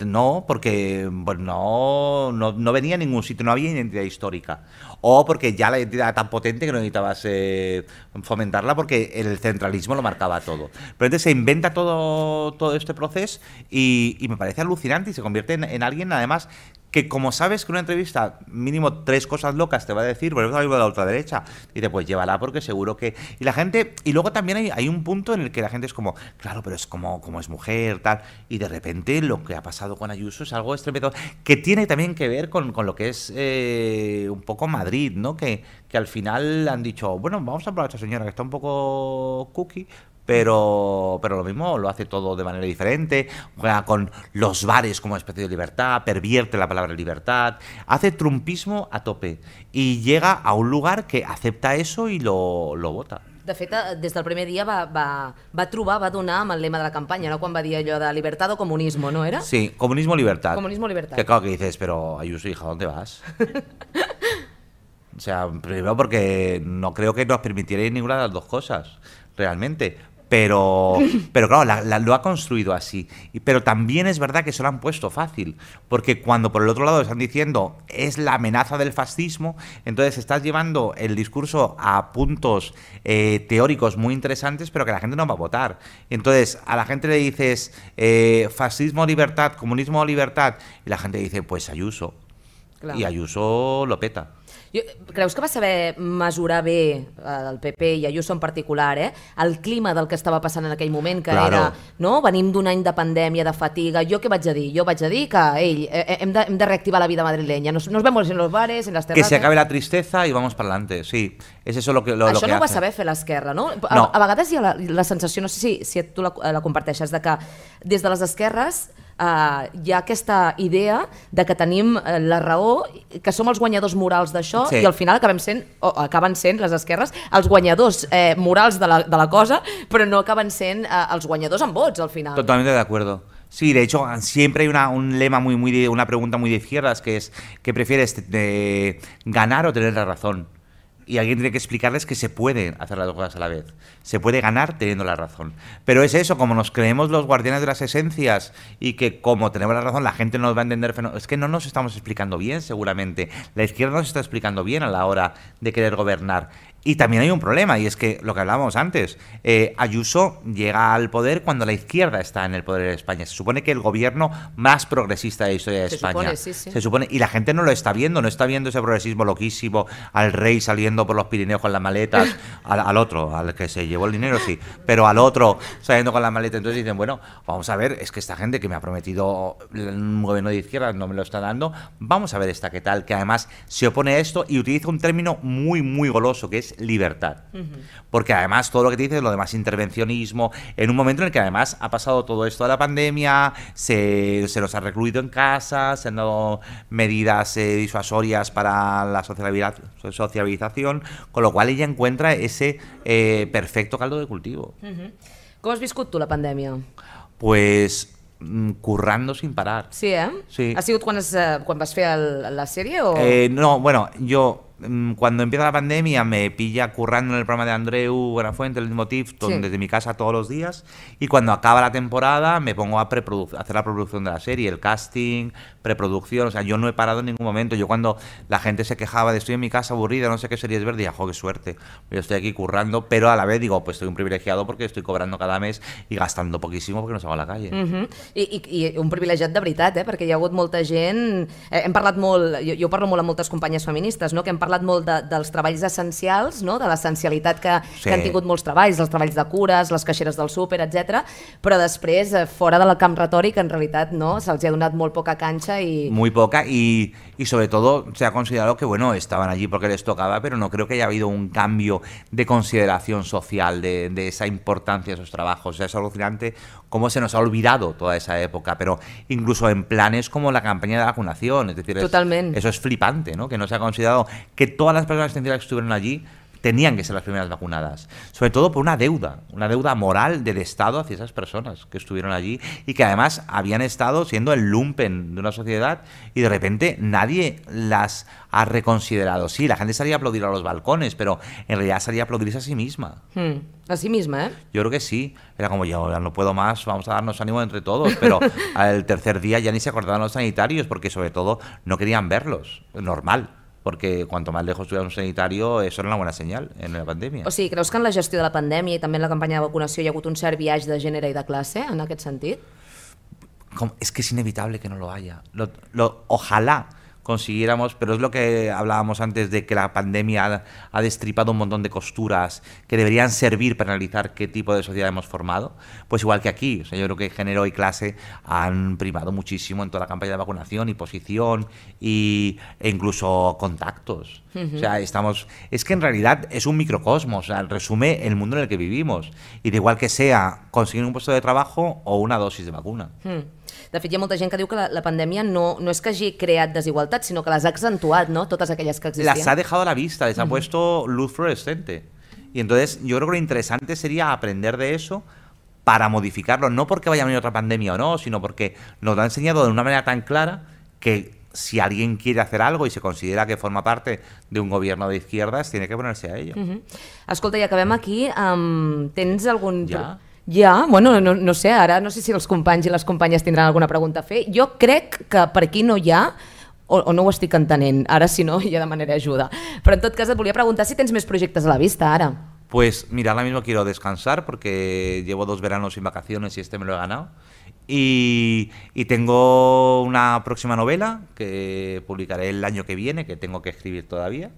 No, porque pues no, no, no, venía a ningún sitio, no había identidad histórica. O porque ya la identidad era tan potente que no necesitabas eh, fomentarla porque el centralismo lo marcaba todo. Pero entonces se inventa todo, todo este proceso y, me parece alucinante y se convierte en alguien además que como sabes que una entrevista mínimo tres cosas locas te va a decir, ejemplo, de la ultraderecha, dice, pues llévala porque seguro que... Y la gente, y luego también hay, hay, un punto en el que la gente es como, claro, pero es como, como es mujer, tal, y de repente lo que ha pasado con Ayuso es algo estremecedor, que tiene también que ver con, con lo que es eh, un poco Madrid, ¿no? Que, que al final han dicho, bueno, vamos a probar a esta señora que está un poco cookie, pero, pero lo mismo lo hace todo de manera diferente, juega con los bares como especie de libertad, pervierte la palabra libertad, hace trumpismo a tope y llega a un lugar que acepta eso y lo, lo vota. De fet, eh, des del primer dia va, va, va trobar, va donar amb el lema de la campanya, no? quan va dir allò de libertad o comunismo, ¿no era? Sí, comunismo libertad. Comunismo libertad. Que claro que dices, pero Ayuso, hija, ¿dónde vas? [LAUGHS] o sea, primero porque no creo que nos permitierais ninguna de las dos cosas, realmente. Pero, [LAUGHS] pero claro, la, la, lo ha construido así. Pero también es verdad que se lo han puesto fácil, porque cuando por el otro lado están diciendo es la amenaza del fascismo, entonces estás llevando el discurso a puntos eh, teóricos muy interesantes, pero que la gente no va a votar. Entonces a la gente le dices eh, fascismo libertad, comunismo libertad, y la gente dice pues Ayuso. Claro. Y Ayuso lo peta. Jo, creus que va saber mesurar bé eh, el PP i Ayuso en particular, eh, el clima del que estava passant en aquell moment, que claro. era, no? venim d'un any de pandèmia, de fatiga, jo què vaig a dir? Jo vaig a dir que, ell, eh, eh, hem, de, hem de reactivar la vida madrileña, nos, nos vemos en los bares, en las terrazas... Que se acabe la tristeza y vamos para adelante, sí. És eso lo que, lo, Això lo que no ho va saber fer l'esquerra, no? A, no? A vegades hi ha la, la sensació, no sé si, si tu la, la comparteixes, de que des de les esquerres Uh, hi ha aquesta idea de que tenim uh, la raó, que som els guanyadors morals d'això Sí. i al final acabem sent, o acaben sent les esquerres, els guanyadors eh, morals de la, de la cosa, però no acaben sent eh, els guanyadors en vots al final. Totalmente de acuerdo. Sí, de hecho, siempre hay una, un lema muy, muy de, una pregunta muy de izquierdas que es ¿qué prefieres, de ganar o tener la razón? Y alguien tiene que explicarles que se puede hacer las dos cosas a la vez. Se puede ganar teniendo la razón. Pero es eso, como nos creemos los guardianes de las esencias y que como tenemos la razón la gente nos va a entender. Es que no nos estamos explicando bien, seguramente. La izquierda no se está explicando bien a la hora de querer gobernar. Y también hay un problema, y es que lo que hablábamos antes, eh, Ayuso llega al poder cuando la izquierda está en el poder de España. Se supone que el gobierno más progresista de la historia de Se España. supone, sí, sí. Se supone, y la gente no lo está viendo, no está viendo ese progresismo loquísimo, al rey saliendo por los Pirineos con las maletas, [LAUGHS] al, al otro, al que se llevó el dinero, sí, pero al otro saliendo con las maletas. Entonces dicen, bueno, vamos a ver, es que esta gente que me ha prometido un gobierno de izquierda no me lo está dando, vamos a ver esta qué tal, que además se opone a esto y utiliza un término muy, muy goloso, que es libertad. Porque además todo lo que te dice, lo demás intervencionismo, en un momento en el que además ha pasado todo esto de la pandemia, se, se los ha recluido en casa, se han dado medidas eh, disuasorias para la sociabilidad- sociabilización, con lo cual ella encuentra ese eh, perfecto caldo de cultivo. Com has viscut tu la pandèmia? Pues mm, currando sin parar. Sí, eh? Sí. Ha sigut quan, es, eh, quan vas fer el, la sèrie o...? Eh, no, bueno, yo mm, cuando empieza la pandemia me pilla currando en el programa de Andreu Buenafuente, el mismo TIFF, Sí. desde mi casa todos los días. Y cuando acaba la temporada me pongo a a hacer la preproducción de la serie, el casting, preproducción. O sea, yo no he parado en ningún momento. Yo cuando la gente se quejaba de estoy en mi casa aburrida, no sé qué series ver, decía, jo, qué suerte. Yo estoy aquí currando, pero a la vez digo, pues soy un privilegiado porque estoy cobrando cada mes y gastando poquísimo porque no salgo a la calle. Mhm. I, i, I un privilegiat de veritat, eh? perquè hi ha hagut molta gent... Eh, hem parlat molt, jo, jo parlo molt amb moltes companyes feministes, no? que hem parlat molt de, dels treballs essencials, no? de l'essencialitat que, Sí. que han tingut molts treballs, els treballs de cures, les caixeres del súper, etc. però després, eh, fora del camp retòric, en realitat no? se'ls ha donat molt poca canxa i... Muy poca y, y sobre todo se ha considerado que, bueno, estaban allí porque les tocaba, pero no creo que haya habido un cambio de consideración social de, de esa importancia de esos trabajos. O sea, es alucinante cómo se nos ha olvidado toda esa época, pero incluso en planes como la campaña de vacunación, es decir, es- Totalmente. eso es flipante, ¿no? Que no se ha considerado que todas las personas esenciales que estuvieron allí tenían que ser las primeras vacunadas, sobre todo por una deuda, una deuda moral del Estado hacia esas personas que estuvieron allí y que además habían estado siendo el lumpen de una sociedad y de repente nadie las ha reconsiderado. Sí, la gente salía a aplaudir a los balcones, pero en realidad salía a aplaudirse a sí misma. Mm. A sí misma, eh? Yo creo que sí. Era como, yo ya no puedo más, vamos a darnos ánimo entre todos. Pero [LAUGHS] al tercer día ya ni se acordaban los sanitarios, porque sobre todo no querían verlos. Normal. Porque cuanto más lejos estuviera un sanitario, eso era una buena señal en la pandemia. O sigui, creus que en la gestió de la pandèmia i també en la campanya de vacunació hi ha hagut un cert viatge de gènere i de classe, en aquest sentit? Como- es que es inevitable que no lo haya. Lo- lo- ojalá consiguiéramos, pero es lo que hablábamos antes de que la pandemia ha, ha destripado un montón de costuras que deberían servir para analizar qué tipo de sociedad hemos formado. Pues igual que aquí, o sea, yo creo que género y clase han primado muchísimo en toda la campaña de vacunación y posición y, e incluso contactos. O sea, estamos. Es que en realidad es un microcosmos, o sea, resume el mundo en el que vivimos. Y da igual que sea conseguir un puesto de trabajo o una dosis de vacuna. Mm. De fet, hi ha molta gent que diu que la, la pandèmia no, no és que hagi creat desigualtats, sinó que les ha accentuat, no?, totes aquelles que existien. las ha dejado a la vista, les ha puesto luz fluorescente. Y entonces yo creo que lo interesante sería aprender de eso para modificarlo, no porque vaya a venir otra pandemia o no, sino porque nos lo ha enseñado de una manera tan clara que si alguien quiere hacer algo y se considera que forma parte de un gobierno de izquierdas, tiene que ponerse a ello. Mhm. Escolta, i acabem aquí. Um, tens algun... Ja? Ja, bueno, no, no sé, ara no sé si els companys i les companyes tindran alguna pregunta a fer. Jo crec que per aquí no hi ha, o, o no ho estic entenent, ara si no [LAUGHS] ja demanaré ajuda. Però en tot cas et volia preguntar si tens més projectes a la vista ara. Pues mira, ahora mismo quiero descansar porque llevo dos veranos sin vacaciones y este me lo he ganado. Y, y tengo una próxima novela que publicaré el año que viene, que tengo que escribir todavía.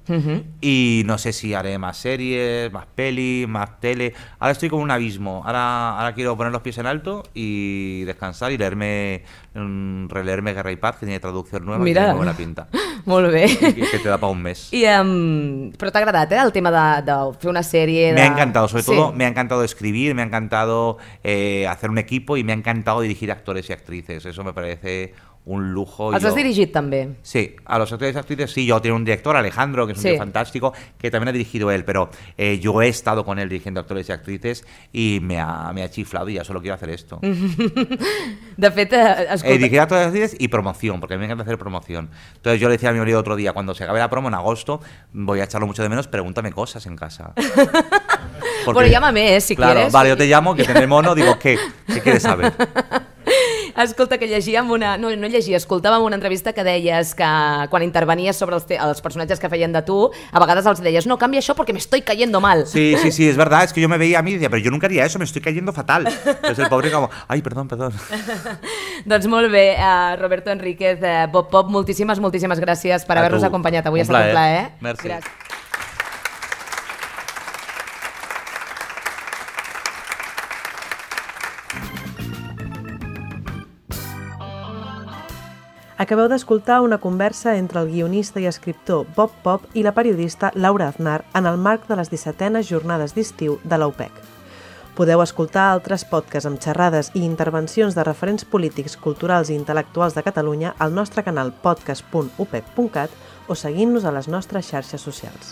Y no sé si haré más series, más pelis, más tele. Ahora estoy como un abismo. Ahora, ahora quiero poner los pies en alto y descansar y leerme, mm, releerme Guerra y Paz, que tiene traducción nueva y Mira. tiene muy buena pinta. [LAUGHS] Molt bé. Y que, que te da para un mes. I, um, però t'ha agradat, eh, el tema de, de fer una sèrie... Me ha encantado, sobre Sí. todo me ha encantado escribir, me ha encantado eh, hacer un equipo y me ha encantado dirigir actores y actrices. Eso me parece un lujo. Els has dirigit també? Sí, a los actores y actrices sí, yo tengo un director, Alejandro, que es un Sí. tío fantástico, que también ha dirigido él, pero eh, yo he estado con él dirigiendo actores y actrices y me ha, me ha chiflado y ya solo quiero hacer esto. [LAUGHS] De fet, eh, escolta... Eh, dirigir actores y actrices y promoción, porque a mí me encanta hacer promoción. Entonces yo le decía a mi marido otro día, cuando se acabe la promo en agosto, voy a echarlo mucho de menos, pregúntame cosas en casa. [LAUGHS] Porque- Bueno, llámame, eh, si claro, quieres. Vale, yo te llamo, que tener mono, digo, ¿qué? ¿Qué quieres saber? [LAUGHS] Escolta, que llegíem una... No, no llegia, escoltàvem una entrevista que deies que quan intervenies sobre els, te... els personatges que feien de tu, a vegades els deies, no, canvia això porque me estoy cayendo mal. Sí, sí, sí, es verdad, es que yo me veía a mí y decía, pero yo nunca haría eso, me estoy cayendo fatal. Entonces el pobre como, ay, perdón, perdón. [LAUGHS] doncs molt bé, uh, Roberto Enríquez, uh, Bob Pop, moltíssimes, moltíssimes gràcies per haver-nos acompanyat avui. Un ha estat un plaer. plaer. Merci. Gràcies. Acabeu d'escoltar una conversa entre el guionista i escriptor Bob Pop i la periodista Laura Aznar en el marc de les 17enes jornades d'estiu de l'UPEC. Podeu escoltar altres podcasts amb xerrades i intervencions de referents polítics, culturals i intel·lectuals de Catalunya al nostre canal podcast.upec.cat o seguint-nos a les nostres xarxes socials.